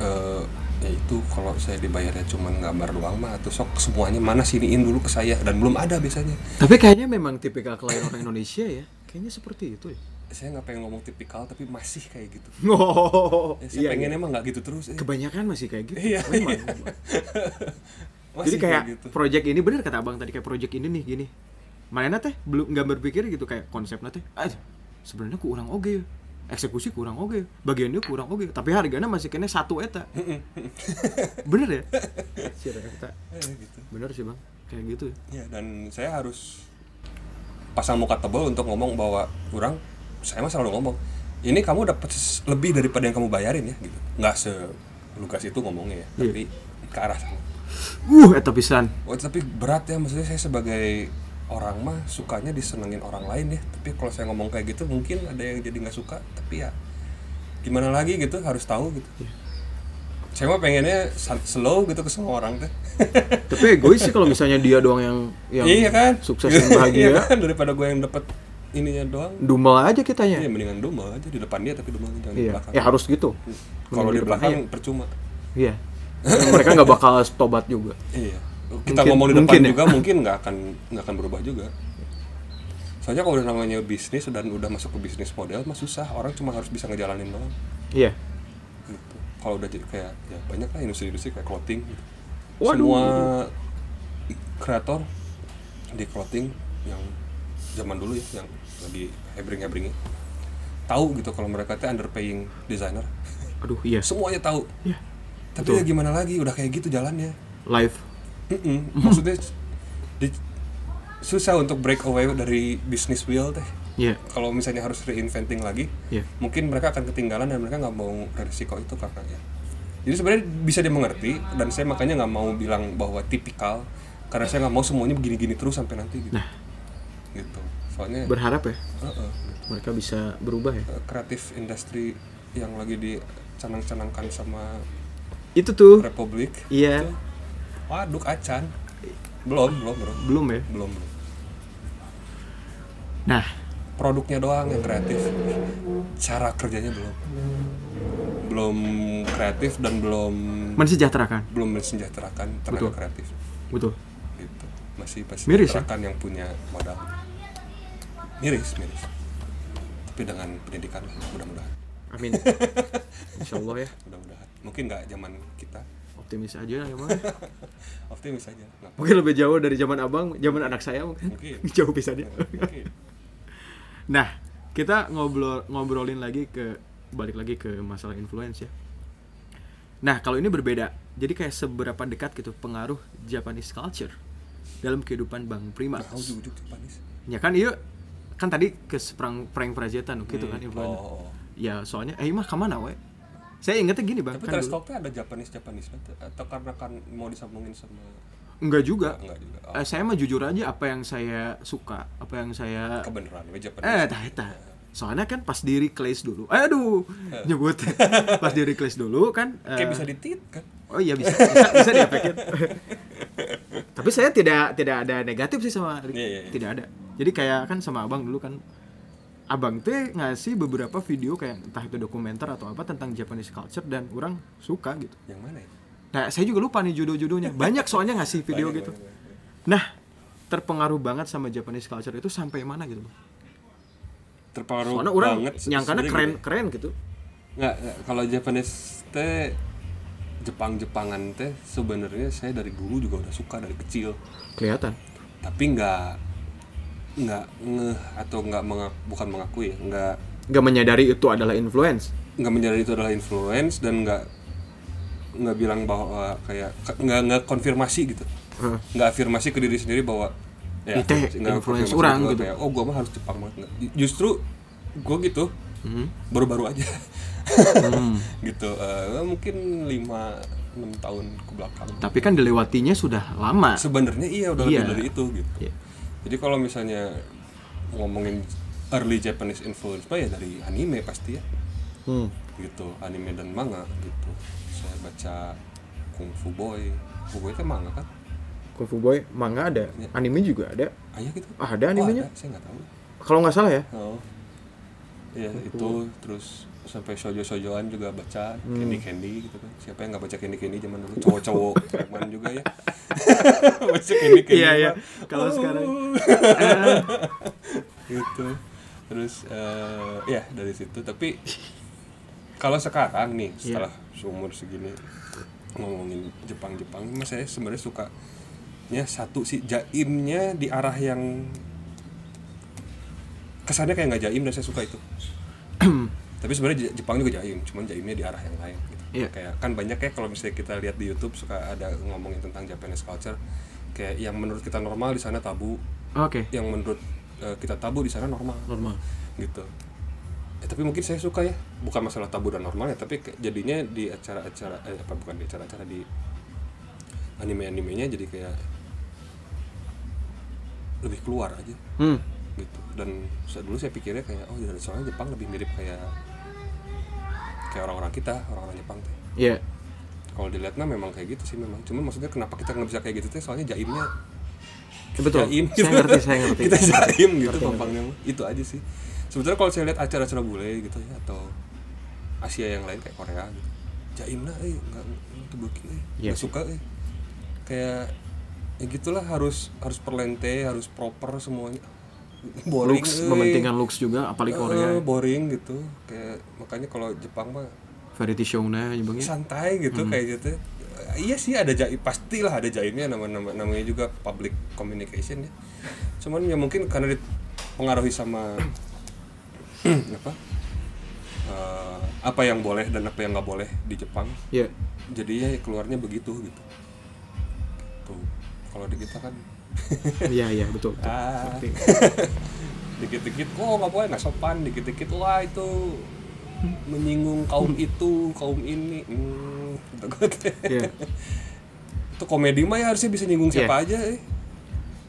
eh, ya itu kalau saya dibayarnya cuman gambar doang mah atau sok semuanya mana siniin dulu ke saya dan belum ada biasanya Tapi kayaknya memang tipikal klien orang Indonesia ya. Kayaknya seperti itu ya. saya nggak pengen ngomong tipikal tapi masih kayak gitu Oh, ya, saya pengen emang nggak gitu terus eh. Kebanyakan masih kayak gitu. Iya, Memang, iya. Masih Jadi kayak gitu. project ini bener kata abang tadi kayak project ini nih gini. Mana teh belum nggak berpikir gitu kayak konsepnya teh. Ah, sebenarnya kurang oke. ya. Eksekusi kurang oke. Bagiannya kurang oke. Tapi harganya masih kena satu eta. bener ya? Eta. Eh, gitu. Bener sih bang. Kayak gitu. ya. ya dan saya harus pasang muka tebal untuk ngomong bahwa kurang saya mah selalu ngomong ini kamu dapat lebih daripada yang kamu bayarin ya gitu nggak selugas itu ngomongnya ya Iya. tapi ke arah sana Uh, eta pisan. oh, tapi berat ya maksudnya saya sebagai orang mah sukanya disenengin orang lain ya tapi kalau saya ngomong kayak gitu mungkin ada yang jadi nggak suka tapi ya gimana lagi gitu harus tahu gitu Iya. saya mah pengennya slow gitu ke semua orang teh Tapi egois sih kalau misalnya dia doang yang yang iya kan sukses dan bahagia. iya kan daripada gue yang dapat ininya doang Dumel aja kitanya. Iya mendingan dumel aja di depan dia tapi dumelnya jangan di Iya, belakang. ya harus gitu. Kalau di belakang percuma. Iya. Mereka nggak bakal tobat juga. Iya. Kita Mungkin- ngomong di depan mungkin ya. juga mungkin nggak akan nggak akan berubah juga. Soalnya kalau udah namanya bisnis dan udah masuk ke bisnis model mah susah. Orang cuma harus bisa ngejalanin doang. Iya. Gitu. Kalau udah jadi kayak ya banyak lah industri-industri kayak clothing gitu. Waduh. Semua kreator di clothing yang zaman dulu ya yang lagi hebring-hebringnya tahu gitu kalau mereka tuh underpaying designer Aduh, iya. semuanya tahu Iya. tapi Betul. ya gimana lagi udah kayak gitu jalannya Live. Mm-mm. maksudnya di- susah untuk break away dari bisnis wheel teh Iya. kalau misalnya harus reinventing lagi Iya. mungkin mereka akan ketinggalan dan mereka nggak mau resiko itu karena ya jadi sebenarnya bisa dimengerti dan saya makanya nggak mau bilang bahwa tipikal karena saya nggak mau semuanya begini-gini terus sampai nanti gitu Nah. gitu soalnya berharap ya uh-uh, mereka bisa berubah ya uh, kreatif industri yang lagi dicanang-canangkan sama itu tuh Republik Iya. itu, waduh acan. Belum belum bro belum ya? Belum belum. Nah. Produknya doang yang kreatif. Cara kerjanya belum. Belum kreatif dan belum mensejahterakan. Belum mensejahterakan tenaga Betul. kreatif. Betul. Gitu. Masih masih Miris ya? yang punya modal. Miris miris. Tapi dengan pendidikan mudah-mudahan. Amin. Insya Allah ya. Mudah-mudahan. Mungkin nggak zaman kita optimis aja ya bang optimis aja. Nggak mungkin lebih jauh dari zaman abang zaman anak saya mungkin. Mungkin. jauh bisa dia. Mungkin. Nah kita ngobrol ngobrolin lagi ke balik lagi ke masalah influence ya. Nah kalau ini berbeda. Jadi kayak seberapa dekat gitu pengaruh Japanese culture dalam kehidupan bang Prima. Nah ya kan iya. Kan tadi ke perang perang prajetan gitu kan Hmm, influence oh, oh. ya soalnya eh mah ke mana we saya ingetnya gini bang tapi kan trash talknya ada Japanis Japanis atau karena kan mau disambungin sama enggak juga enggak juga oh, Eh, saya mah jujur aja apa yang saya suka apa yang saya kebenaran we Japanis Eh, tah eta. Soalnya kan pas di reclass dulu. Eh, aduh, nyebut. pas di reclass dulu kan eh, kayak bisa ditit kan Oh iya bisa, bisa, bisa diapekin. Tapi saya tidak tidak ada negatif sih sama. Iya, iya, iya. Tidak ada. Jadi kayak kan sama Abang dulu kan Abang teh ngasih beberapa video kayak entah itu dokumenter atau apa tentang Japanese culture dan orang suka gitu. yang mana ya Nah, saya juga lupa nih judul-judulnya. Banyak soalnya ngasih video Banyak, gitu. banyak, banyak. Nah, terpengaruh banget sama Japanese culture itu sampai mana gitu, Bang? terpengaruh Soalnya orang banget se- nyangkanya sebenarnya gini. keren-keren gitu. nggak nggak, kalau Japanese teh Jepang Jepangan teh sebenarnya saya dari dulu juga udah suka dari kecil Kelihatan. tapi nggak nggak ngeh atau nggak menga- bukan mengakui ya nggak Gak menyadari itu adalah influence. nggak menyadari itu adalah influence dan nggak nggak bilang bahwa kayak nggak nggak konfirmasi gitu Heeh. nggak afirmasi ke diri sendiri bahwa ya Itu nggak influence orang gitu. kayak, oh gua mah harus Jepang banget Nggak. justru gua gitu Hmm. baru-baru aja Hmm. gitu eh, mungkin 5 6 tahun ke belakang Tapi kan dilewatinya sudah lama. sebenarnya iya udah Iya. lebih dari itu gitu Iya. Jadi kalau misalnya ngomongin early Japanese influence mah ya dari anime pasti ya Hmm. gitu anime dan manga gitu saya baca Kung Fu Boy Kung Fu Boy itu manga kan Kung Fu Boy manga ada, Iya. anime juga ada. ayah gitu Ah, ada Oh, animenya? ada. saya nggak tahu Kalau nggak salah ya. oh ya itu terus sampai shoujo shoujoan juga baca Hmm. Candy Candy gitu kan siapa yang nggak baca Candy Candy zaman dulu cowok-cowok preman juga ya baca Candy Candy Iya, iya. Kalau Oh. sekarang gitu terus eh, ya dari situ tapi kalau sekarang nih Iya. setelah seumur segini ngomongin Jepang Jepang mas saya sebenarnya suka nya satu sih jaimnya di arah yang kesannya kayak nggak jaim dan saya suka itu tapi sebenarnya Jepang juga jaim cuman jaimnya di arah yang lain gitu Iya. kayak kan banyak ya kalau misalnya kita lihat di YouTube suka ada ngomongin tentang Japanese culture kayak yang menurut kita normal di sana tabu Oke. yang menurut eh, kita tabu di sana normal Normal. gitu Eh, tapi mungkin saya suka ya bukan masalah tabu dan normal ya tapi jadinya di acara-acara eh, apa bukan di acara-acara di anime-animenya jadi kayak lebih keluar aja Hmm. gitu dan dulu saya pikirnya kayak oh soalnya Jepang lebih mirip kayak kayak orang-orang kita orang-orang Jepang teh Iya. kalau dilihat mah memang kayak gitu sih memang. Cuman maksudnya kenapa kita nggak bisa kayak gitu teh? Soalnya jaimnya Betul. jaim Saya ngerti, saya ngerti. kita jaim gitu gampangnya itu aja sih. Sebetulnya kalau saya lihat acara-acara bule gitu ya atau Asia yang lain kayak Korea gitu. Jaimna eh nggak itu booking eh nggak sih. suka eh. Kayak ya gitulah harus harus perlente harus proper semuanya boring Looks, eh. mementingkan looks juga, apalagi Korea. boring gitu kayak makanya kalau Jepang mah Variety show-nya ya ya. santai gitu kayak gitu iya sih ada jaim pastilah ada jaimnya nama, nama namanya juga public communication ya cuman ya mungkin karena dipengaruhi sama apa eh, apa yang boleh dan apa yang nggak boleh di Jepang Iya. jadinya keluarnya begitu gitu tuh kalau di kita kan Iya, iya, betul. betul. ah dikit-dikit oh nggak boleh nggak sopan dikit-dikit wah itu menyinggung kaum itu kaum ini hmm, gitu kan. Iya. itu komedi mah ya harusnya bisa nyinggung siapa Iya. aja eh.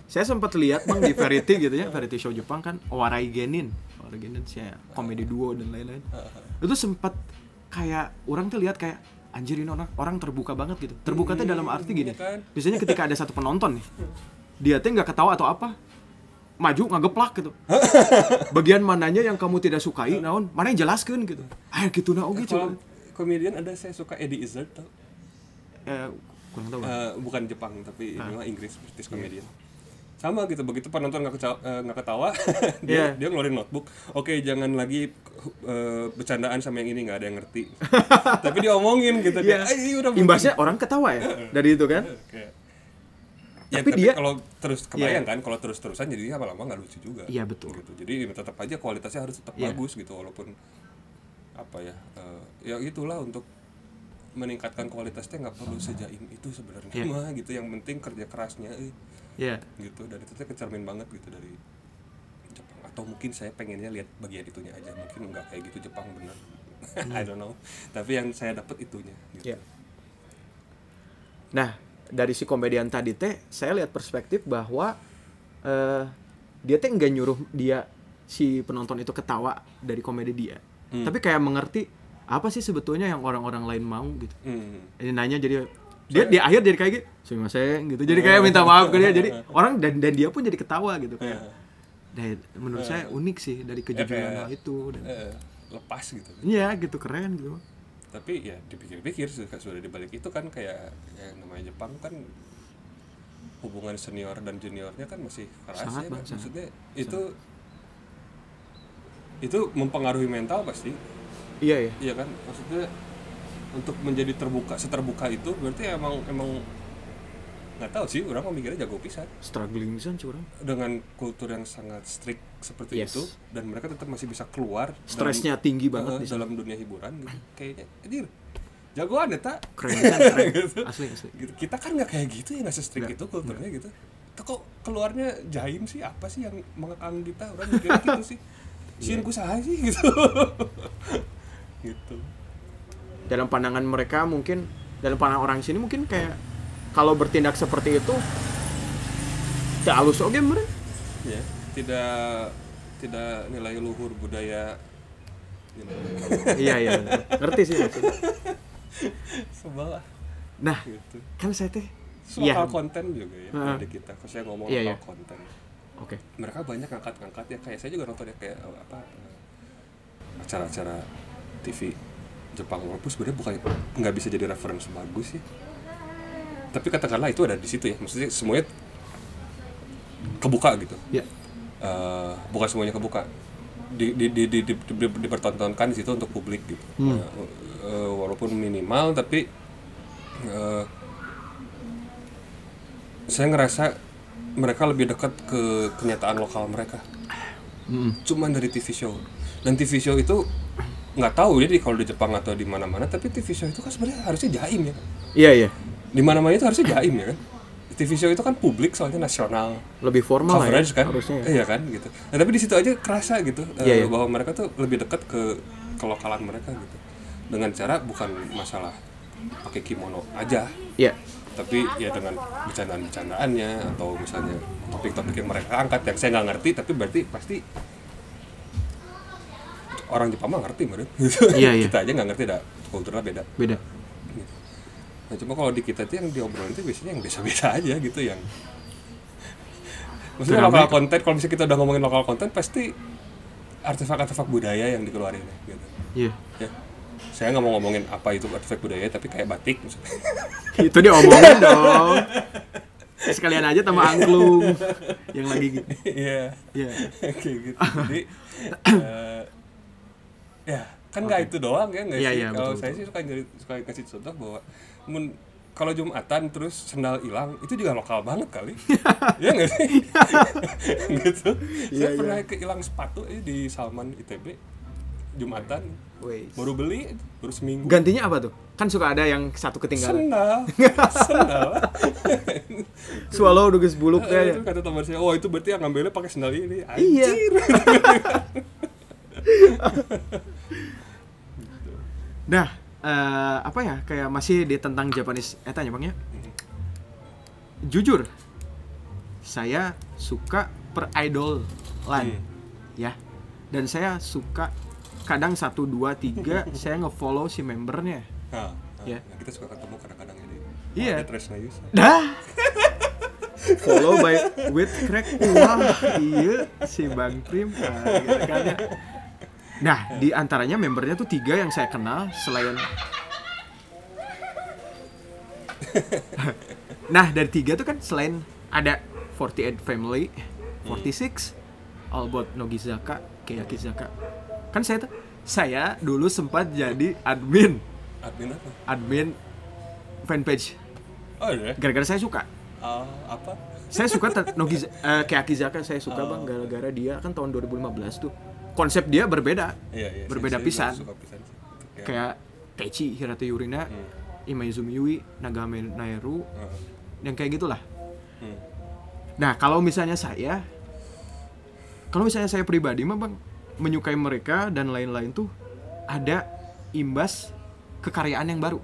Saya sempat lihat bang di variety gitu ya, variety show Jepang kan Owarai Genin, Owarai Genin sih ya, komedi duo dan lain-lain. Itu sempat kayak orang tuh lihat kayak anjir ini orang orang terbuka banget gitu. Terbuka tuh dalam arti gini. Iya kan? Biasanya ketika ada satu penonton nih, dia tuh nggak ketawa atau apa, maju ngegeplak gitu. Bagian mananya yang kamu tidak sukai, naon, mana yang jelaskan gitu. Ah gitu nah oke coba. komedian ada saya suka Eddie Izzard tau Eh, kurang tahu. Eh, bukan Jepang tapi Ah. ini mah Inggris British Iya. comedian sama gitu begitu penonton nggak keca- eh, nggak ketawa Iya. dia dia ngeluarin notebook oke jangan lagi eh, bercandaan sama yang ini nggak ada yang ngerti tapi diomongin gitu Iya. kayak, "Ah, ini udah Imbasnya orang ketawa ya dari itu kan. Kayak- ya, Tapi tapi, dia- kalau terus kebayang kan kalau terus terusan jadi lama-lama nggak lucu juga Iya, betul. gitu jadi tetap aja kualitasnya harus tetap Iya. bagus gitu walaupun apa ya eh, ya itulah untuk meningkatkan kualitasnya nggak perlu sejaim itu sebenarnya Iya. mah gitu yang penting kerja kerasnya eh, Iya. gitu dan itu tuh kecermin banget gitu dari Jepang atau mungkin saya pengennya lihat bagian itunya aja mungkin nggak kayak gitu Jepang bener I don't know tapi yang saya dapat itunya gitu. Iya. Nah, dari si komedian tadi teh, saya lihat perspektif bahwa eh dia teh nggak nyuruh dia si penonton itu ketawa dari komedi dia, Hmm. tapi kayak mengerti apa sih sebetulnya yang orang-orang lain mau gitu. Hmm. Ini nanya jadi dia di akhir jadi kayak gitu, sumimasen gitu. Jadi kayak minta maaf ke dia. Jadi orang dan dan dia pun jadi ketawa gitu kayak. Dan menurut saya unik sih dari kejujuran hal itu. Dan, lepas gitu Iya gitu keren gitu. Tapi ya dipikir-pikir sudah sudah dibalik itu kan kayak ya, namanya Jepang kan hubungan senior dan juniornya kan masih keras Sangat, ya kan? sangat. maksudnya itu itu mempengaruhi mental pasti Iya ya. iya kan maksudnya untuk menjadi terbuka seterbuka itu berarti emang emang nggak tahu sih orang mau mikirnya jago pisan. Struggling pisan curang. dengan kultur yang sangat strict seperti Yes. itu dan mereka tetap masih bisa keluar dalam- Stresnya tinggi banget eh, di dalam dunia hiburan gitu. Kayaknya anjir jagoan ya tak Keren keren. Gitu. Asli asli. gitu. Kita kan nggak kayak gitu ya nggak se-strict Nggak, itu kulturnya gitu. Kita kok keluarnya jaim sih? Apa sih yang mengekang kita orang mikirnya gitu sih. Iya. sih kusaha sih gitu. Gitu. Dalam pandangan mereka mungkin dalam pandangan orang sini mungkin kayak kalau bertindak seperti itu ya halus oke mereka ya tidak tidak nilai luhur budaya. Iya iya ngerti sih maksudnya. sebel lah. Nah gitu. kan saya teh soal iya. konten juga ya Heeh. ada kita kalau saya ngomong Iya, soal iya. konten. Oke. Mereka banyak ngangkat-ngangkat ya kayak saya juga nonton ya kayak eh, apa eh, acara-acara TV Jepang walaupun sebenarnya bukan nggak bisa jadi referensi bagus ya tapi katakanlah itu ada di situ ya. Maksudnya semuanya kebuka gitu. Ya. Eh, bukan semuanya kebuka. Di di di di, di, di- dipertontonkan di situ untuk publik gitu. Hmm. Eh, eh, walaupun minimal tapi eh, saya ngerasa mereka lebih dekat ke kenyataan lokal mereka. Mm. cuman dari TV show. Dan TV show itu nggak tahu. Jadi kalau di Jepang atau di mana-mana tapi TV show itu kan sebenarnya harusnya jaim ya. Iya iya di mana-mana itu harusnya jaim ya kan? TV show itu kan publik soalnya nasional. Lebih formal ya, kan? harusnya ya. iya kan gitu. Nah, tapi di situ aja kerasa gitu eh, Iya, iya. bahwa mereka tuh lebih dekat ke kelokalan mereka gitu. Dengan cara bukan masalah pakai kimono aja. Iya. Tapi ya dengan bercandaan-bercandaannya atau misalnya topik-topik yang mereka angkat yang saya nggak ngerti tapi berarti pasti orang Jepang mah ngerti menurut. Iya, iya. kita aja nggak ngerti dah. Kulturnya beda. Beda nah cuma kalau di kita tuh yang diobrolin itu biasanya yang biasa-biasa aja gitu yang maksudnya lokal konten kalau misalnya kita udah ngomongin lokal konten pasti artefak-artefak budaya yang dikeluarin gitu. Iya. Ya. Saya nggak mau ngomongin apa itu artefak budaya tapi kayak batik misalnya itu diomongin dong. Sekalian aja tambah angklung yang lagi gitu iya. Iya. Kayak gitu. Jadi eh, ya kan nggak itu doang ya nggak Iya, sih? iya, kalau betul, saya sih suka suka kasih contoh bahwa mun kalau jumatan terus sendal hilang itu juga lokal banget kali. Ya nggak sih? Gitu. Iya, saya pernah kehilang sepatu eh, di Salman ITB jumatan. Wes. baru beli baru seminggu. Gantinya apa tuh? Kan suka ada yang satu ketinggalan. Sendal. Sendal. Swallow udah geus buluk ya. itu kata teman saya oh itu berarti yang ngambilnya pakai sendal ini. Iya. Nah, eh, apa ya? Kayak masih di tentang Japanese eta nya Bang ya. Jujur, saya suka per idol line Hmm. ya. Dan saya suka kadang satu dua tiga saya ngefollow si membernya. Nah, nah, Ya. nah, kita suka ketemu kadang-kadang jadi. Iya. Yusa. Dah. Follow by with crack. Wah, iya si Bang Prim. Nah, gitu kan ya. Nah, di antaranya membernya tuh tiga yang saya kenal selain Nah, dari tiga tuh kan selain ada 48 Family, 46, All About Nogizaka, Keyakizaka. Kan saya tuh saya dulu sempat jadi admin Admin apa? admin fanpage Oh iya. gara-gara saya suka Ah, apa? saya suka eh, Keakizaka saya suka bang gara-gara dia kan tahun 2015 tuh konsep dia berbeda Iya, iya. berbeda pisan pisan sih. Kayak- Techi Hirate Yurina Hmm. Imaizumi Yui Nagame Naeru Heeh. yang kayak gitulah Hmm. nah kalau misalnya saya kalau misalnya saya pribadi mah bang menyukai mereka dan lain-lain tuh ada imbas kekaryaan yang baru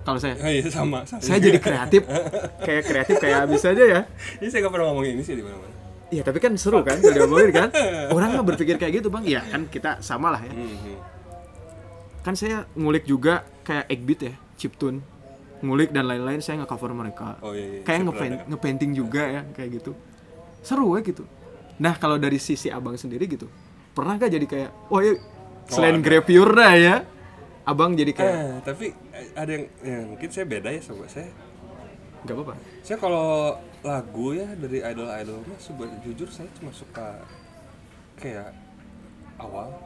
kalau saya Oh, iya sama, sama. saya jadi kreatif kayak kreatif kayak bisa aja ya Ini saya gak pernah ngomong ini sih di mana-mana. Iya tapi kan seru kan kalau diomongin kan? Orang mah berpikir kayak gitu bang. Ya kan kita sama lah ya. Hmm, hmm. Kan saya ngulik juga kayak Eggbeat ya Chiptune. Ngulik dan lain-lain saya nge-cover mereka. Oh iya, iya. Kayak Saya ngepaint, ngepainting juga ya Kayak gitu. Seru ya gitu. Nah kalau dari sisi abang sendiri gitu Pernah gak jadi kayak Wah ya selain gravure dah ya Abang jadi kayak Eh, tapi eh, ada yang, yang mungkin saya beda ya sama saya. Gak apa-apa Saya kalau lagu ya dari idol-idol mah sebenarnya jujur saya cuma suka kayak awal.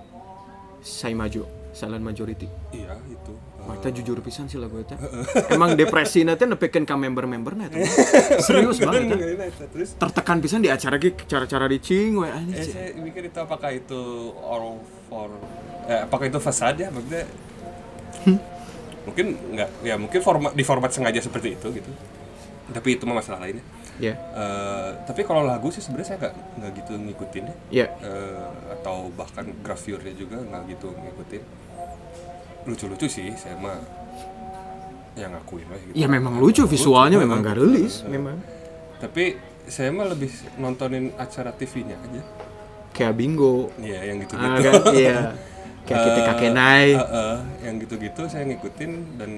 Saya maju Silent Majority. Iya itu. Eh, Mata jujur pisan sih lagu itu. Emang depresi nanti nepikeun ka member-member na eta. Serius banget ya. Terus? Tertekan pisan di acara ge cara-cara dicing we eh, saya mikir itu apakah itu all for eh, apakah itu fasad ya maksudnya mungkin nggak ya mungkin format di format sengaja seperti itu gitu tapi itu mah masalah lainnya Ya. Eh, tapi kalau lagu sih sebenarnya saya nggak nggak gitu ngikutin ya Ya. Eh, atau bahkan gravurnya juga nggak gitu ngikutin lucu-lucu sih saya mah yang ngakuin lah gitu Ya memang lucu visualnya memang gak rilis memang. tapi saya mah lebih nontonin acara TV-nya aja Kayak bingo. Iya yang gitu Ah, gitu kan? Iya. Kayak kita kakek naik. yang gitu-gitu saya ngikutin dan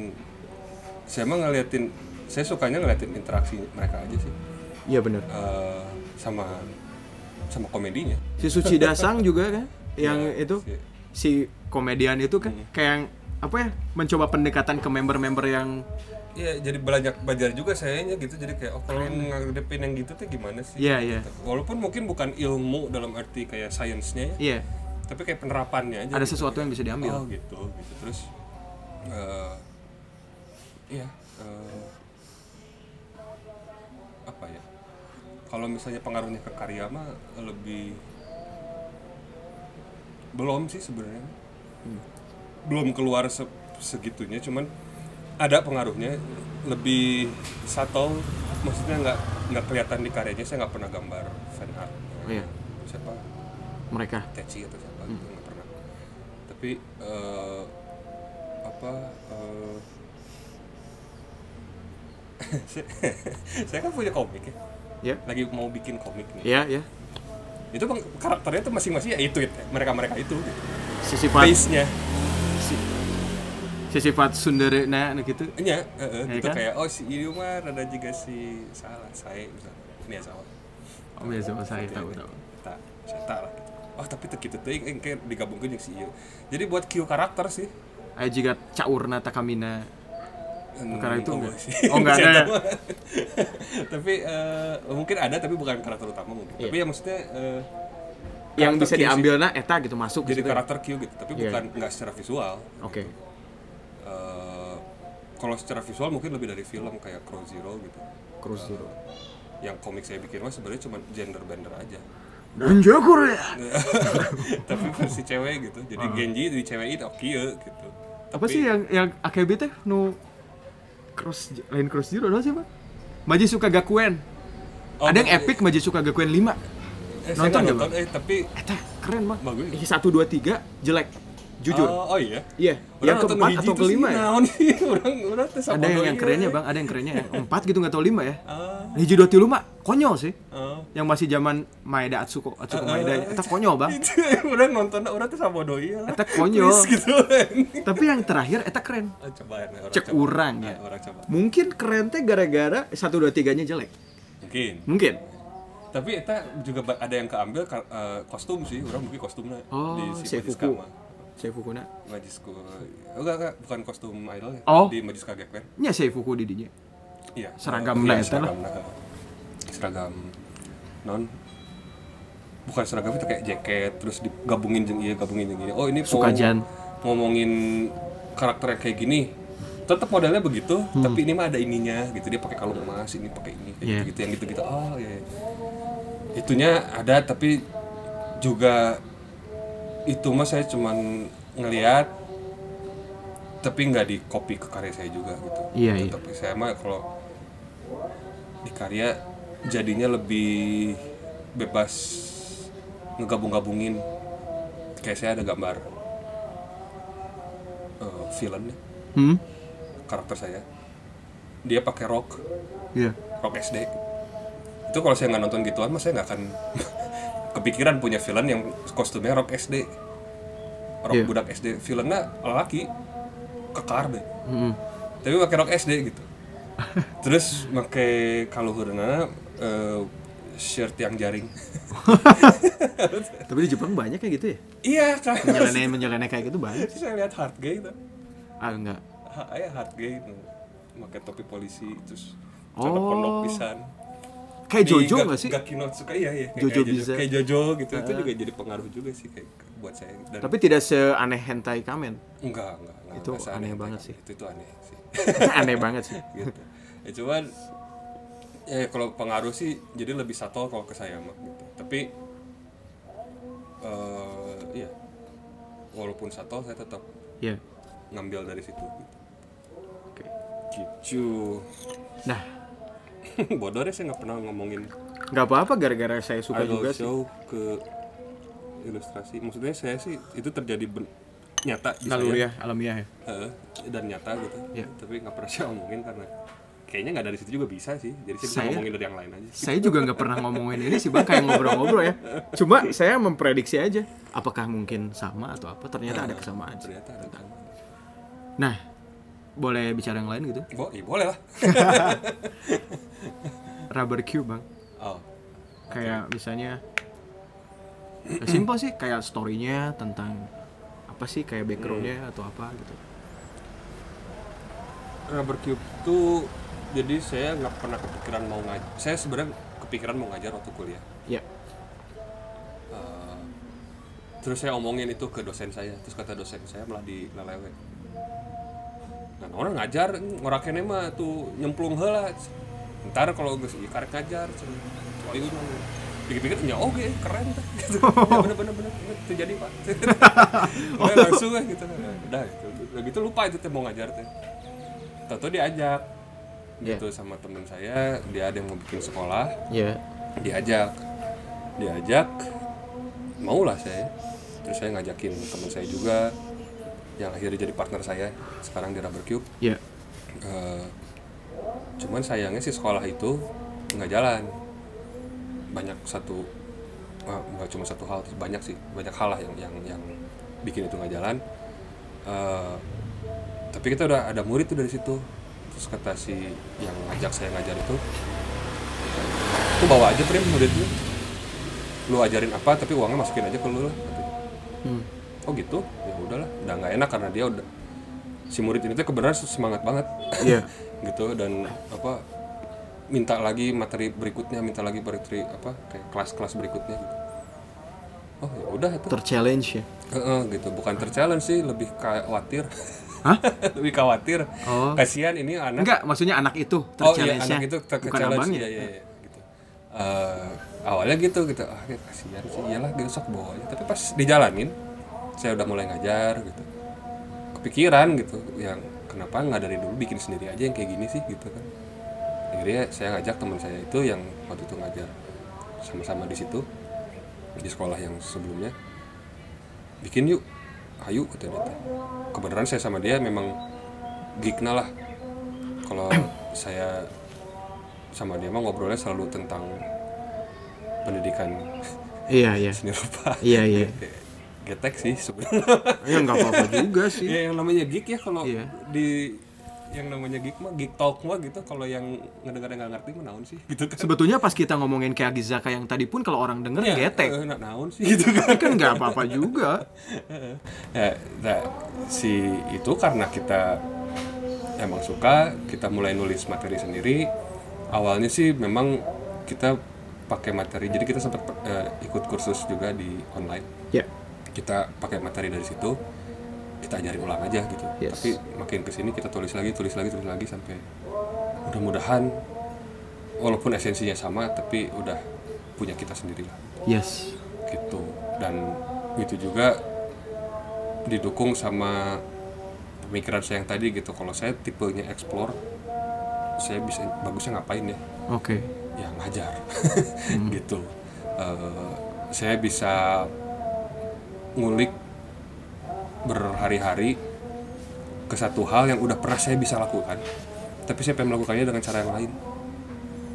saya mah ngeliatin saya sukanya ngeliatin interaksi mereka aja sih Iya bener. Eh, sama sama komedinya Si Suci Dasang juga kan yang Ya, itu si- si komedian itu kan kayak yang apa ya mencoba pendekatan ke member-member yang Iya, jadi banyak belajar juga sayanya gitu. Jadi kayak oh kalian ngadepin yang gitu tuh gimana sih? Iya, iya. Gitu. Walaupun mungkin bukan ilmu dalam arti kayak sainsnya ya, iya tapi kayak penerapannya aja. ada gitu. sesuatu yang bisa diambil. Oh gitu, gitu. Terus eh iya, eh, apa ya? Kalau misalnya pengaruhnya ke karya mah lebih belum sih sebenarnya. Hmm. Belum keluar se- segitunya, cuman ada pengaruhnya lebih satu maksudnya nggak nggak kelihatan di karyanya saya nggak pernah gambar fan art Oh, iya. siapa Mereka. Teci atau siapa gitu nggak pernah tapi eh, apa eh, saya- kan punya komik ya Ya. lagi mau bikin komik nih Iya, ya. itu bang karakternya tuh masing-masing ya itu mereka mereka itu gitu. Si sifat base nya si, si sifat sundere nah gitu. nya eh, eh, Ya gitu kan? kayak oh si ini mah ada juga si salah saya misalnya ini ya salah Oh, ya sama saya tahu tahu. tak saya tak lah gitu. oh tapi tuh gitu tuh yang kayak digabungkan yang si iyo jadi buat Q karakter sih Ayo jika caurna takamina Karena itu oh, enggak? sih. Oh, enggak ada ya? tapi eh, mungkin ada tapi bukan karakter utama mungkin. Iya. Tapi ya maksudnya eh, yang karakter bisa Q sih. diambil nah eta gitu masuk jadi gitu. karakter Q gitu, tapi Iya. bukan nggak secara visual. Oke. Eh, kalau secara visual mungkin lebih dari film kayak Crow Zero gitu. Cruise Zero. Yang komik saya bikin mah sebenarnya cuma gender bender aja. Menjagur ya. tapi versi cewek gitu. Jadi Genji di cewek itu oke gitu. Ah. Apa sih yang yang AKB teh nu cross lain cross zero ada siapa? Maji suka Gakuen. Oh, ada yang oh, epic Maji suka Gakuen 5. Eh, nonton nggak nggak, nonton, eh tapi Eta keren mah. Bagus. Ini 1 2 3 jelek. Jujur. Oh, oh iya? Iya Orang yang keempat atau kelima ya? orang orang ada yang, yang kerennya bang ada yang kerennya yang empat gitu nggak tahu lima ya? Ah. Hiji dua tilu mah konyol sih. Ah. yang masih zaman Maeda Atsuko Atsuko Maeda itu konyol bang. Itu orang nonton orang tuh sabodo ieu lah Eta konyol. Gitu tapi yang terakhir eta keren. Ah, coba ya, orang cek coba. urang ya. Ah, orang coba. Mungkin keren teh gara-gara satu dua tiganya jelek. Mungkin. Mungkin. Tapi eta juga ada yang keambil eh, kostum sih. Orang mungkin kostumnya oh si Seifuku. Majiska mah. Seifuku na Majisku enggak enggak. Bukan kostum idol ya? Oh. di Majiska Gekpen nya Seifuku di dinya? Iya. Seragamna Iya, eta lah. seragam non. Bukan seragam itu kayak jaket terus digabungin jeung iya gabungin jeung ini oh ini Sukajan. ngomongin karakter yang kayak gini. Tetap modelnya begitu Hmm. tapi ini mah ada ininya gitu. Dia pakai kalung emas ini pakai ini kayak Iya. gitu yang gitu gitu oh iya iya. itunya ada tapi juga itu mah saya cuman ngelihat tapi nggak di copy ke karya saya juga gitu. Iya, iya. tapi saya mah kalau di karya jadinya lebih bebas ngegabung-gabungin. Kayak saya ada gambar eh, villain nih, hmm? Karakter saya. Dia pakai rok iya. Rok SD itu kalau saya nggak nonton gituan mas saya nggak akan kepikiran punya villain yang kostumnya rok SD rok Iya. budak SD villainnya laki kekar deh Hmm. tapi pakai rok SD gitu. Terus pakai kaluhurna eh, shirt yang jaring. Tapi di Jepang banyak kayak gitu ya? Iya kan. Menyeleneh menyeleneh kayak gitu banyak. Sih saya lihat hard gay itu ah enggak. Ha, ya hard gay itu pakai topi polisi terus Oh. pondok pisan kayak Di Jojo Ga- nggak sih? Gakinotsuka iya iya. Kayak- Jojo kayak bisa. kayak Jojo gitu. Itu juga jadi pengaruh juga sih kayak buat saya. Dan tapi tidak seaneh hentai kamen? Enggak enggak, enggak. Itu enggak aneh banget sih. itu itu aneh sih. Aneh banget sih. Gitu. Ya cuman ya kalau pengaruh sih jadi lebih subtle kalau ke saya mah gitu. Tapi eh iya. Walaupun subtle saya tetap ya ngambil dari situ gitu. oke. Gitu. Nah bodoh deh saya nggak pernah ngomongin nggak apa-apa gara-gara saya suka idol juga sih. show ke ilustrasi. Maksudnya saya sih itu terjadi ben- nyata di naluri ya alamiah ya? Heeh, dan nyata gitu. Iya. tapi nggak pernah saya ngomongin karena kayaknya nggak dari situ juga bisa sih. Jadi saya bisa Saya- ngomongin dari yang lain aja. saya juga nggak pernah ngomongin ini sih bang. Kayak ngobrol-ngobrol ya. Cuma saya memprediksi aja apakah mungkin sama atau apa? Ternyata ada kesamaan sih. ternyata ada kan nah boleh bicara yang lain gitu? Bo, iya boleh lah. Rubber cube bang. Oh. Kayak misalnya ya simpel sih kayak storynya tentang apa sih kayak backgroundnya atau apa gitu. Rubber cube tuh jadi saya nggak pernah kepikiran mau ngajar saya sebenarnya kepikiran mau ngajar waktu kuliah. Ya. Eh, terus saya omongin itu ke dosen saya terus kata dosen saya malah di lelewe nah orang ngajar ngorakennya mah tuh nyemplung heula. Ntar kalau geus ieu karek ngajar oh mah pikir-pikir ya oke keren tah gitu. Ya bener bener bener. Itu jadi pak. Udah langsung lah gitu. Udah gitu. Udah gitu lupa itu teh mau ngajar teh. Tahu diajak Iya. gitu sama temen saya. Dia ada yang mau bikin sekolah. Ya diajak. Diajak maulah saya. Terus saya ngajakin teman saya juga yang akhirnya jadi partner saya sekarang di Rubber Cube. Ya. Eh, cuman sayangnya sih sekolah itu nggak jalan. Banyak satu nggak cuma satu hal banyak sih banyak hal lah yang yang yang bikin itu nggak jalan. Eh, tapi kita udah ada murid tuh dari situ. Terus kata si yang ngajak saya ngajar itu tuh bawa aja prim muridnya. Lu ajarin apa tapi uangnya masukin aja ke lu lah. Hmm. Oh gitu? Ya udahlah udah nggak enak karena dia udah si murid ini tuh kebenaran semangat banget. Iya. gitu dan apa minta lagi materi berikutnya minta lagi materi apa kayak kelas-kelas berikutnya gitu. Oh ya udah itu. Terchallenge ya? Heeh, gitu. Bukan terchallenge sih lebih khawatir. Hah? lebih khawatir. Oh. kasihan ini anak. Enggak maksudnya anak itu oh iya terchallenge anak itu ter bukan challenge abangnya. Iya, iya, iya, gitu. Eh, awalnya gitu gitu. Ah kasihan sih. Iyalah gitu sok bawa tapi pas dijalanin saya udah mulai ngajar gitu. Kepikiran gitu yang kenapa nggak dari dulu bikin sendiri aja yang kayak gini sih gitu kan. Akhirnya saya ngajak teman saya itu yang waktu itu ngajar sama-sama di situ di sekolah yang sebelumnya bikin yuk ayo kata dia. Kebenaran saya sama dia memang geekna lah. Kalau saya sama dia mah ngobrolnya selalu tentang pendidikan Iya, iya. seni rupa. Iya, iya. getek sih sebenarnya Ya nggak apa-apa juga sih. ya yang namanya geek ya kalau Iya. di yang namanya geek mah geek talk mah gitu kalau yang ngedengar nggak ngerti mah naon sih gitu kan Sebetulnya pas kita ngomongin kayak Gizaka yang tadi pun kalau orang denger Ya, getek. eh, na- naon sih gitu kan kan nggak apa-apa juga. ya, nah, si itu karena kita emang suka kita mulai nulis materi sendiri awalnya sih memang kita pakai materi jadi kita sempat eh, ikut kursus juga di online Ya. Kita pakai materi dari situ kita ajarin ulang aja gitu. Yes. tapi makin ke sini kita tulis lagi tulis lagi tulis lagi sampai mudah-mudahan walaupun esensinya sama tapi udah punya kita sendiri lah Yes. gitu. Dan itu juga didukung sama pemikiran saya yang tadi gitu. Kalau saya tipenya explore saya bisa bagusnya ngapain ya? Oke. ya ngajar. Gitu. Eh, saya bisa ngulik berhari-hari ke satu hal yang udah pernah saya bisa lakukan tapi saya pengen melakukannya dengan cara yang lain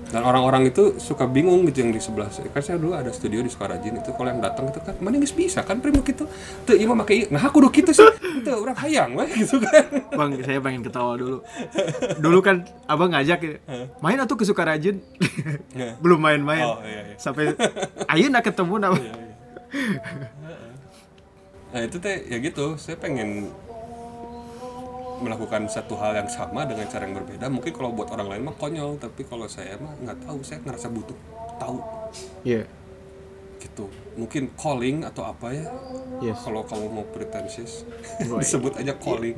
dan orang-orang itu suka bingung gitu yang di sebelah saya kan saya dulu ada studio di Sukarajin itu kalau yang datang itu kan mana nggak bisa kan primo gitu tuh iya mah pakai nah aku gitu sih itu orang hayang weh gitu kan Bang, saya pengen ketawa dulu. Dulu kan abang ngajak main atau ke Sukarajin. Belum main-main. Oh, iya, iya. Sampai ayo nak ketemu nama. Nah itu teh ya gitu. Saya pengen melakukan satu hal yang sama dengan cara yang berbeda. Mungkin kalau buat orang lain mah konyol tapi kalau saya mah nggak tahu. Saya ngerasa butuh tahu. Iya. gitu. Mungkin calling atau apa ya? Yes. kalau kamu mau pretentious Right. disebut aja calling.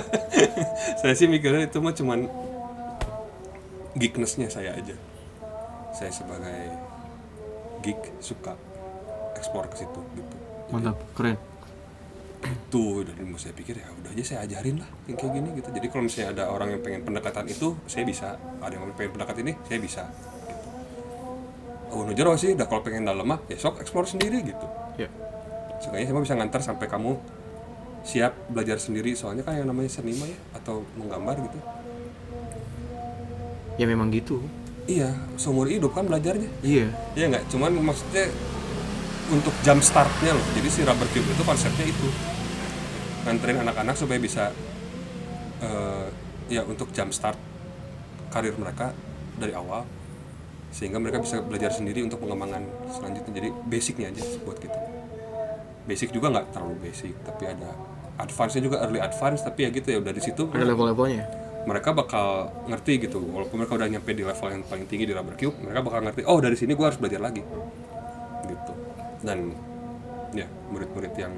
Saya sih mikirnya itu mah cuman geeknessnya saya aja. Saya sebagai geek suka explore ke situ gitu Mantap, keren. tuh dan mau saya pikir ya udah aja saya ajarin lah yang kayak gini gitu. Jadi kalau misalnya ada orang yang pengen pendekatan itu saya bisa. Ada yang pengen pendekat ini saya bisa gitu. Oh no jero sih? Udah kalau pengen dalam mah ya sok explore sendiri gitu. Ya. Seenggaknya saya bisa ngantar sampai kamu siap belajar sendiri. Soalnya kan yang namanya seni mah ya atau menggambar gitu. Ya memang gitu. iya seumur hidup kan belajarnya. Iya. Iya nggak, cuman maksudnya untuk jam startnya loh. Jadi si rubber cube itu konsepnya itu nganterin anak-anak supaya bisa eh, ya untuk jam start karir mereka dari awal sehingga mereka bisa belajar sendiri untuk pengembangan selanjutnya. Jadi basicnya aja buat kita. Basic juga nggak terlalu basic, tapi ada advance-nya juga early advance, tapi ya gitu ya udah di situ Ada level-levelnya. mereka bakal ngerti gitu walaupun mereka udah nyampe di level yang paling tinggi di rubber cube mereka bakal ngerti oh dari sini gue harus belajar lagi gitu dan ya murid-murid yang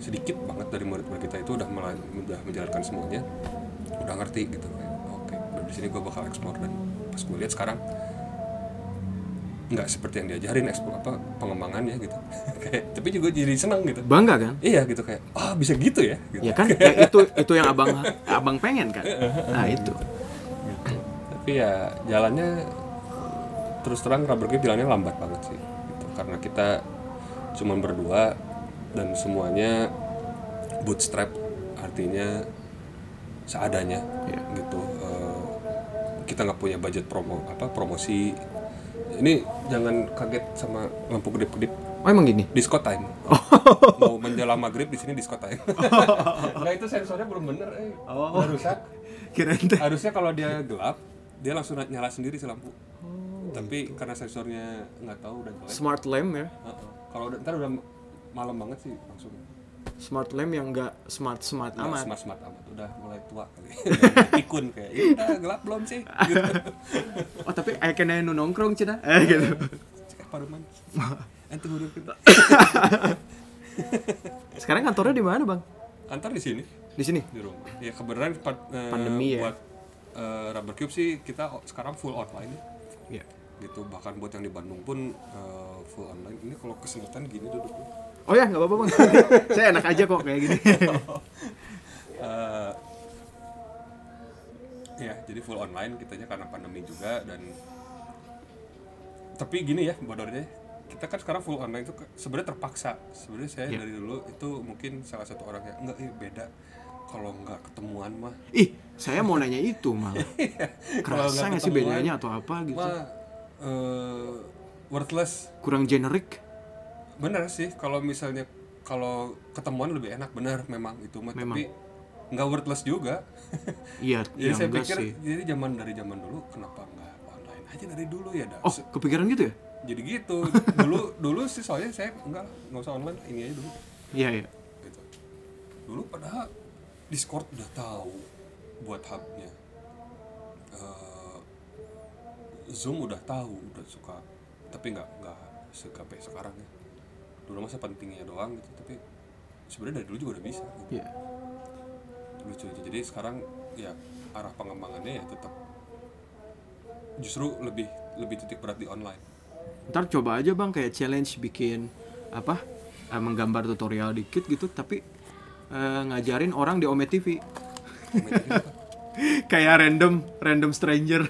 sedikit banget dari murid-murid kita itu udah mela- udah menjalankan semuanya udah ngerti gitu kayak oke dari sini gue bakal explore dan pas gue lihat sekarang nggak seperti yang diajarin explore apa pengembangannya gitu kayak tapi juga jadi senang gitu Bangga kan? iya gitu kayak ah bisa gitu ya gitu. Ya kan? Ya, itu itu yang abang abang pengen kan? Nah itu. gitu. tapi ya jalannya terus terang rubber cube jalannya lambat banget sih. Karena kita cuman berdua dan semuanya bootstrap artinya seadanya Iya. gitu. Eh, kita nggak punya budget promo apa promosi. Ini jangan kaget sama lampu kedip-kedip. Oh emang gini? disco time. Mau menjelang maghrib di sini disco time. Nah itu sensornya belum bener eh. Oh. udah rusak Kirain harusnya kalau dia gelap dia langsung nyala sendiri si lampu tapi karena sensornya nggak tahu udah jelek Smart lamp ya. Heeh. kalau udah ntar udah malam banget sih langsung Smart lamp yang enggak smart smart nggak amat. smart smart amat udah mulai tua kali pikun kayak "Ih, udah gelap belum sih gitu. Oh tapi kena nu nongkrong cina. Eh gitu. cek paruman ente huruf kita Sekarang kantornya di mana bang? kantor di sini Di sini. di rumah ya kebenaran eh, Pandemi ya. buat eh, rubber cube sih kita sekarang full online Iya. Gitu. Bahkan buat yang di Bandung pun eh, full online. Ini kalau kesemutan gini duduknya Oh ya nggak apa-apa bang. Saya enak aja kok kayak gini. Eh, ya jadi full online kitanya karena pandemi juga dan tapi gini ya bodornya kita kan sekarang full online itu sebenarnya terpaksa. Sebenarnya saya Iya. dari dulu itu mungkin salah satu orang yang enggak eh, beda. Kalau nggak ketemuan mah. Ih saya mau nanya itu malah. Kalau kerasa nggak sih bedanya atau apa gitu? mah eh, worthless. Kurang generik? Bener sih kalau misalnya kalau ketemuan lebih enak bener memang itu Memang. tapi nggak worthless juga. Iya jadi iya saya pikir sih. jadi zaman dari zaman dulu kenapa nggak online aja dari dulu ya dah oh kepikiran gitu ya? Jadi gitu. Dulu dulu sih soalnya saya enggak nggak usah online ini aja dulu. Iya iya. Gitu. Dulu padahal Discord udah tahu buat hubnya Zoom udah tahu udah suka. Tapi nggak nggak segape sekarang ya. Dulu masa pentingnya doang gitu tapi sebenarnya dari dulu juga udah bisa gitu. iya. Lucu aja. Jadi sekarang ya arah pengembangannya ya tetap justru lebih lebih titik berat di online. Ntar coba aja bang kayak challenge bikin apa eh, menggambar tutorial dikit gitu tapi eh, ngajarin orang di Ome TV Ome TV apa? kayak random random stranger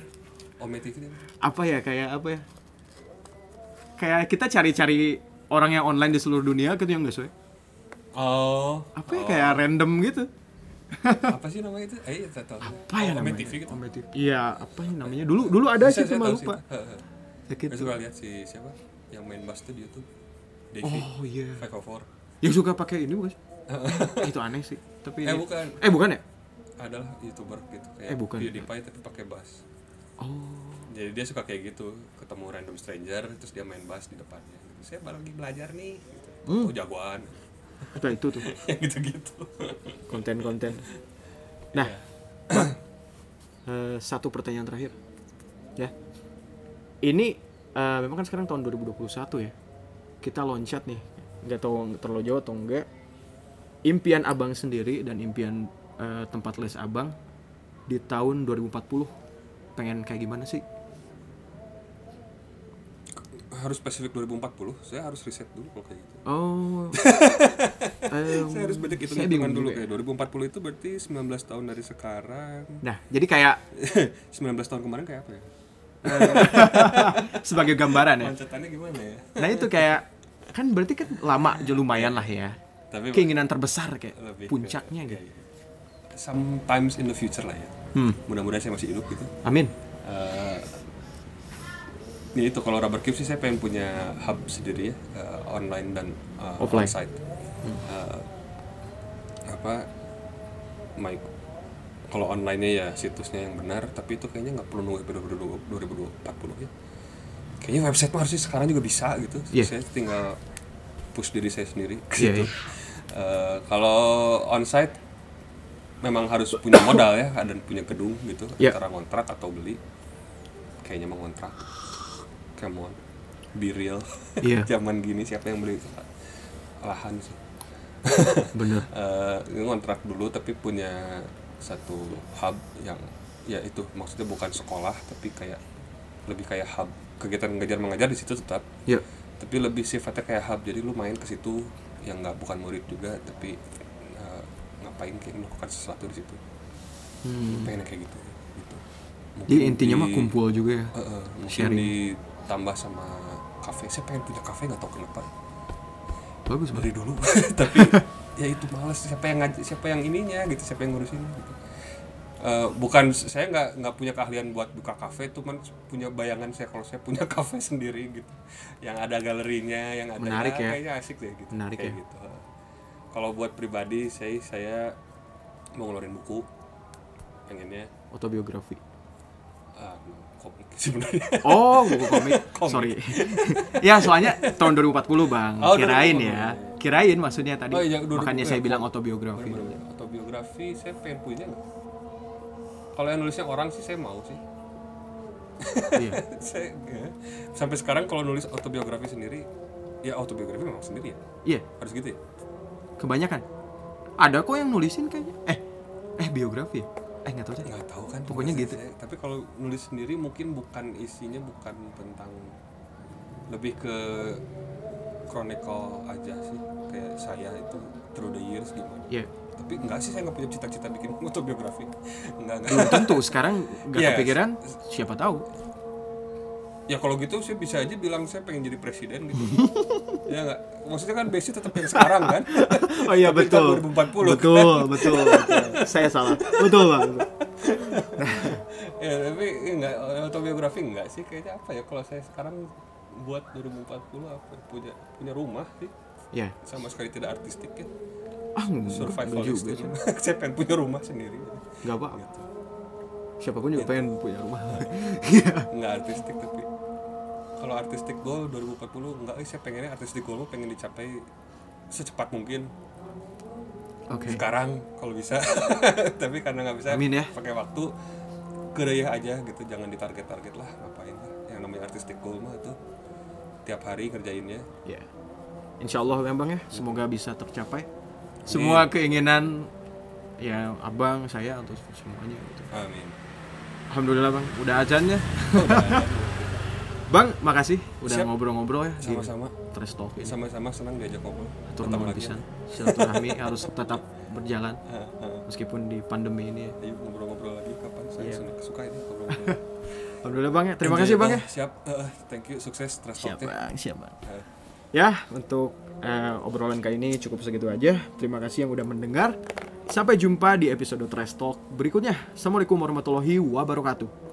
Ome TV ini apa? ya kayak apa ya? Kayak kita cari-cari orang yang online di seluruh dunia gitu yang enggak sih oh. Apa ya kayak random gitu? Apa sih namanya itu? Eh saya tahu. Apa ya namanya? TV gitu Ome TV iya apa ya namanya? Dulu dulu ada sih cuma lupa. sih. Ya Saya gitu. suka lihat si siapa? Yang main bass tuh di YouTube. Oh iya. Of Four. yang suka pakai ini bukan sih? itu aneh sih tapi Eh bukan, eh bukan ya? Adalah youtuber gitu kayak Eh, bukan. PewDiePie tapi pakai bass. Oh Jadi dia suka kayak gitu, ketemu random stranger terus dia main bass di depannya. Saya baru lagi belajar nih. Gitu. Hmm. Oh jagoan. Nah, itu tuh gitu-gitu. konten-konten. Nah, eh, satu pertanyaan terakhir, ya. Ini eh, memang kan sekarang tahun 2021 ya. Kita loncat nih, nggak tahu terlalu jauh atau enggak. Impian abang sendiri dan impian eh, tempat les abang di tahun 2040 pengen kayak gimana sih? harus spesifik 2040, saya harus riset dulu kalau kayak gitu. Oh, em, Saya harus banyak saya hitung-hitungan bingung dulu ya. kayak 2040 itu berarti 19 tahun dari sekarang. Nah, jadi kayak 19 tahun kemarin kayak apa ya? sebagai gambaran ya. Mancetannya gimana ya? Nah itu kayak kan berarti kan lama aja lumayan lah ya. Tapi Keinginan terbesar kayak puncaknya iya, gitu. iya. Sometimes in the future lah ya. Hmm. Mudah-mudahan saya masih hidup gitu. Amin. Eh, ya itu kalau rubber cube sih saya pengen punya hub sendiri ya eh, online dan eh, Offline. onsite. Eh, apa my kalau online-nya ya situsnya yang benar tapi itu kayaknya nggak perlu nunggu sampai 2040 ya kayaknya website mah harusnya sekarang juga bisa gitu Iya. saya tinggal push diri saya sendiri Iya, situ iya. Eh, kalau onsite memang harus punya modal ya dan punya gedung gitu Iya. antara kontrak atau beli kayaknya mau kontrak come on be real Iya. zaman gini siapa yang beli lahan sih Bener. Eh, ngontrak dulu tapi punya satu hub yang ya itu maksudnya bukan sekolah tapi kayak lebih kayak hub kegiatan mengajar mengajar di situ tetap Ya. tapi lebih sifatnya kayak hub jadi lu main ke situ yang nggak bukan murid juga tapi ngapain kayak melakukan sesuatu di situ. Hmm. pengen kayak gitu gitu. Jadi intinya mah di- kumpul juga ya. eh, eh, mungkin Sharing. ditambah sama kafe. Saya pengen punya kafe nggak tahu kenapa. Bagus dari dulu. Tapi ya itu males. Siapa yang ngaj- siapa yang ininya gitu siapa yang ngurusin gitu. Eh, bukan saya nggak nggak punya keahlian buat buka kafe cuman punya bayangan saya kalau saya punya kafe sendiri gitu. Yang ada galerinya yang ada Menarik ya. kayaknya asik deh gitu. Menarik kayak ya. gitu kalau buat pribadi saya saya mau ngeluarin buku pengennya Autobiografi. ah, komik sebenarnya Oh, buku komik. Komik. Sorry. ya, soalnya tahun 2040, Bang. Oh, Kirain 2040. ya. Kirain maksudnya tadi. Oh, iya, 2040. Makanya saya bilang autobiografi. Bener-bener. autobiografi saya pengen punya kalau yang nulisnya orang sih saya mau sih Iya. saya ya. sampai sekarang kalau nulis autobiografi sendiri ya autobiografi memang sendiri ya Iya, harus gitu ya kebanyakan. Ada kok yang nulisin kayaknya. Eh, eh biografi ya? Eh, nggak tahu deh. nggak tahu kan Pokoknya gitu. saya- tapi kalau nulis sendiri mungkin bukan isinya bukan tentang lebih ke chronicle aja sih kayak saya itu through the years gimana Iya. tapi enggak sih saya nggak punya cita-cita bikin autobiografi enggak enggak Belum tentu sekarang nggak Iya. kepikiran siapa tahu ya kalau gitu sih bisa aja bilang saya pengen jadi presiden gitu ya nggak maksudnya kan basic tetap yang sekarang kan Oh iya kan betul. 2040 Betul, betul, betul. Saya salah. Betul, Bang. ya tapi enggak autobiografi enggak sih kayaknya apa ya kalau saya sekarang buat 2040 apa ya, punya punya rumah sih Ya. sama sekali tidak artistik ya Ah, survivalistik juga sih. saya pengen punya rumah sendiri Enggak apa. gitu Siapa pun juga pengen punya rumah. nggak artistik tapi kalau artistik goal 2040 enggak eh, saya pengennya artistik goal pengen dicapai secepat mungkin Oke. sekarang kalau bisa tapi karena nggak bisa Amin ya. pakai waktu gerayah aja gitu jangan ditarget-target lah ngapain lah yang namanya artistik goal mah tuh tiap hari ngerjainnya Ya. Insya Allah ya Bang ya, semoga bisa tercapai. Semua keinginan ya abang saya atau semuanya gitu. amin Alhamdulillah Bang, udah azannya. bang, makasih udah ngobrol-ngobrol ya sama-sama Trash Talk ini. sama-sama senang diajak ngobrol Atur nuhun pisan. ya. Silaturahmi harus tetap berjalan meskipun di pandemi ini. ya. Ayo ngobrol-ngobrol lagi kapan saya Iya. suka- suka ini ngobrol-ngobrol Alhamdulillah Bang ya. Terima Enjoy, kasih Bang ya. oh, siap Eh, thank you sukses trust Siap talk Bang, siap Bang. Eh. Ya, untuk eh, obrolan kali ini cukup segitu aja. Terima kasih yang udah mendengar. Sampai jumpa di episode Trash Talk berikutnya. Assalamualaikum warahmatullahi wabarakatuh.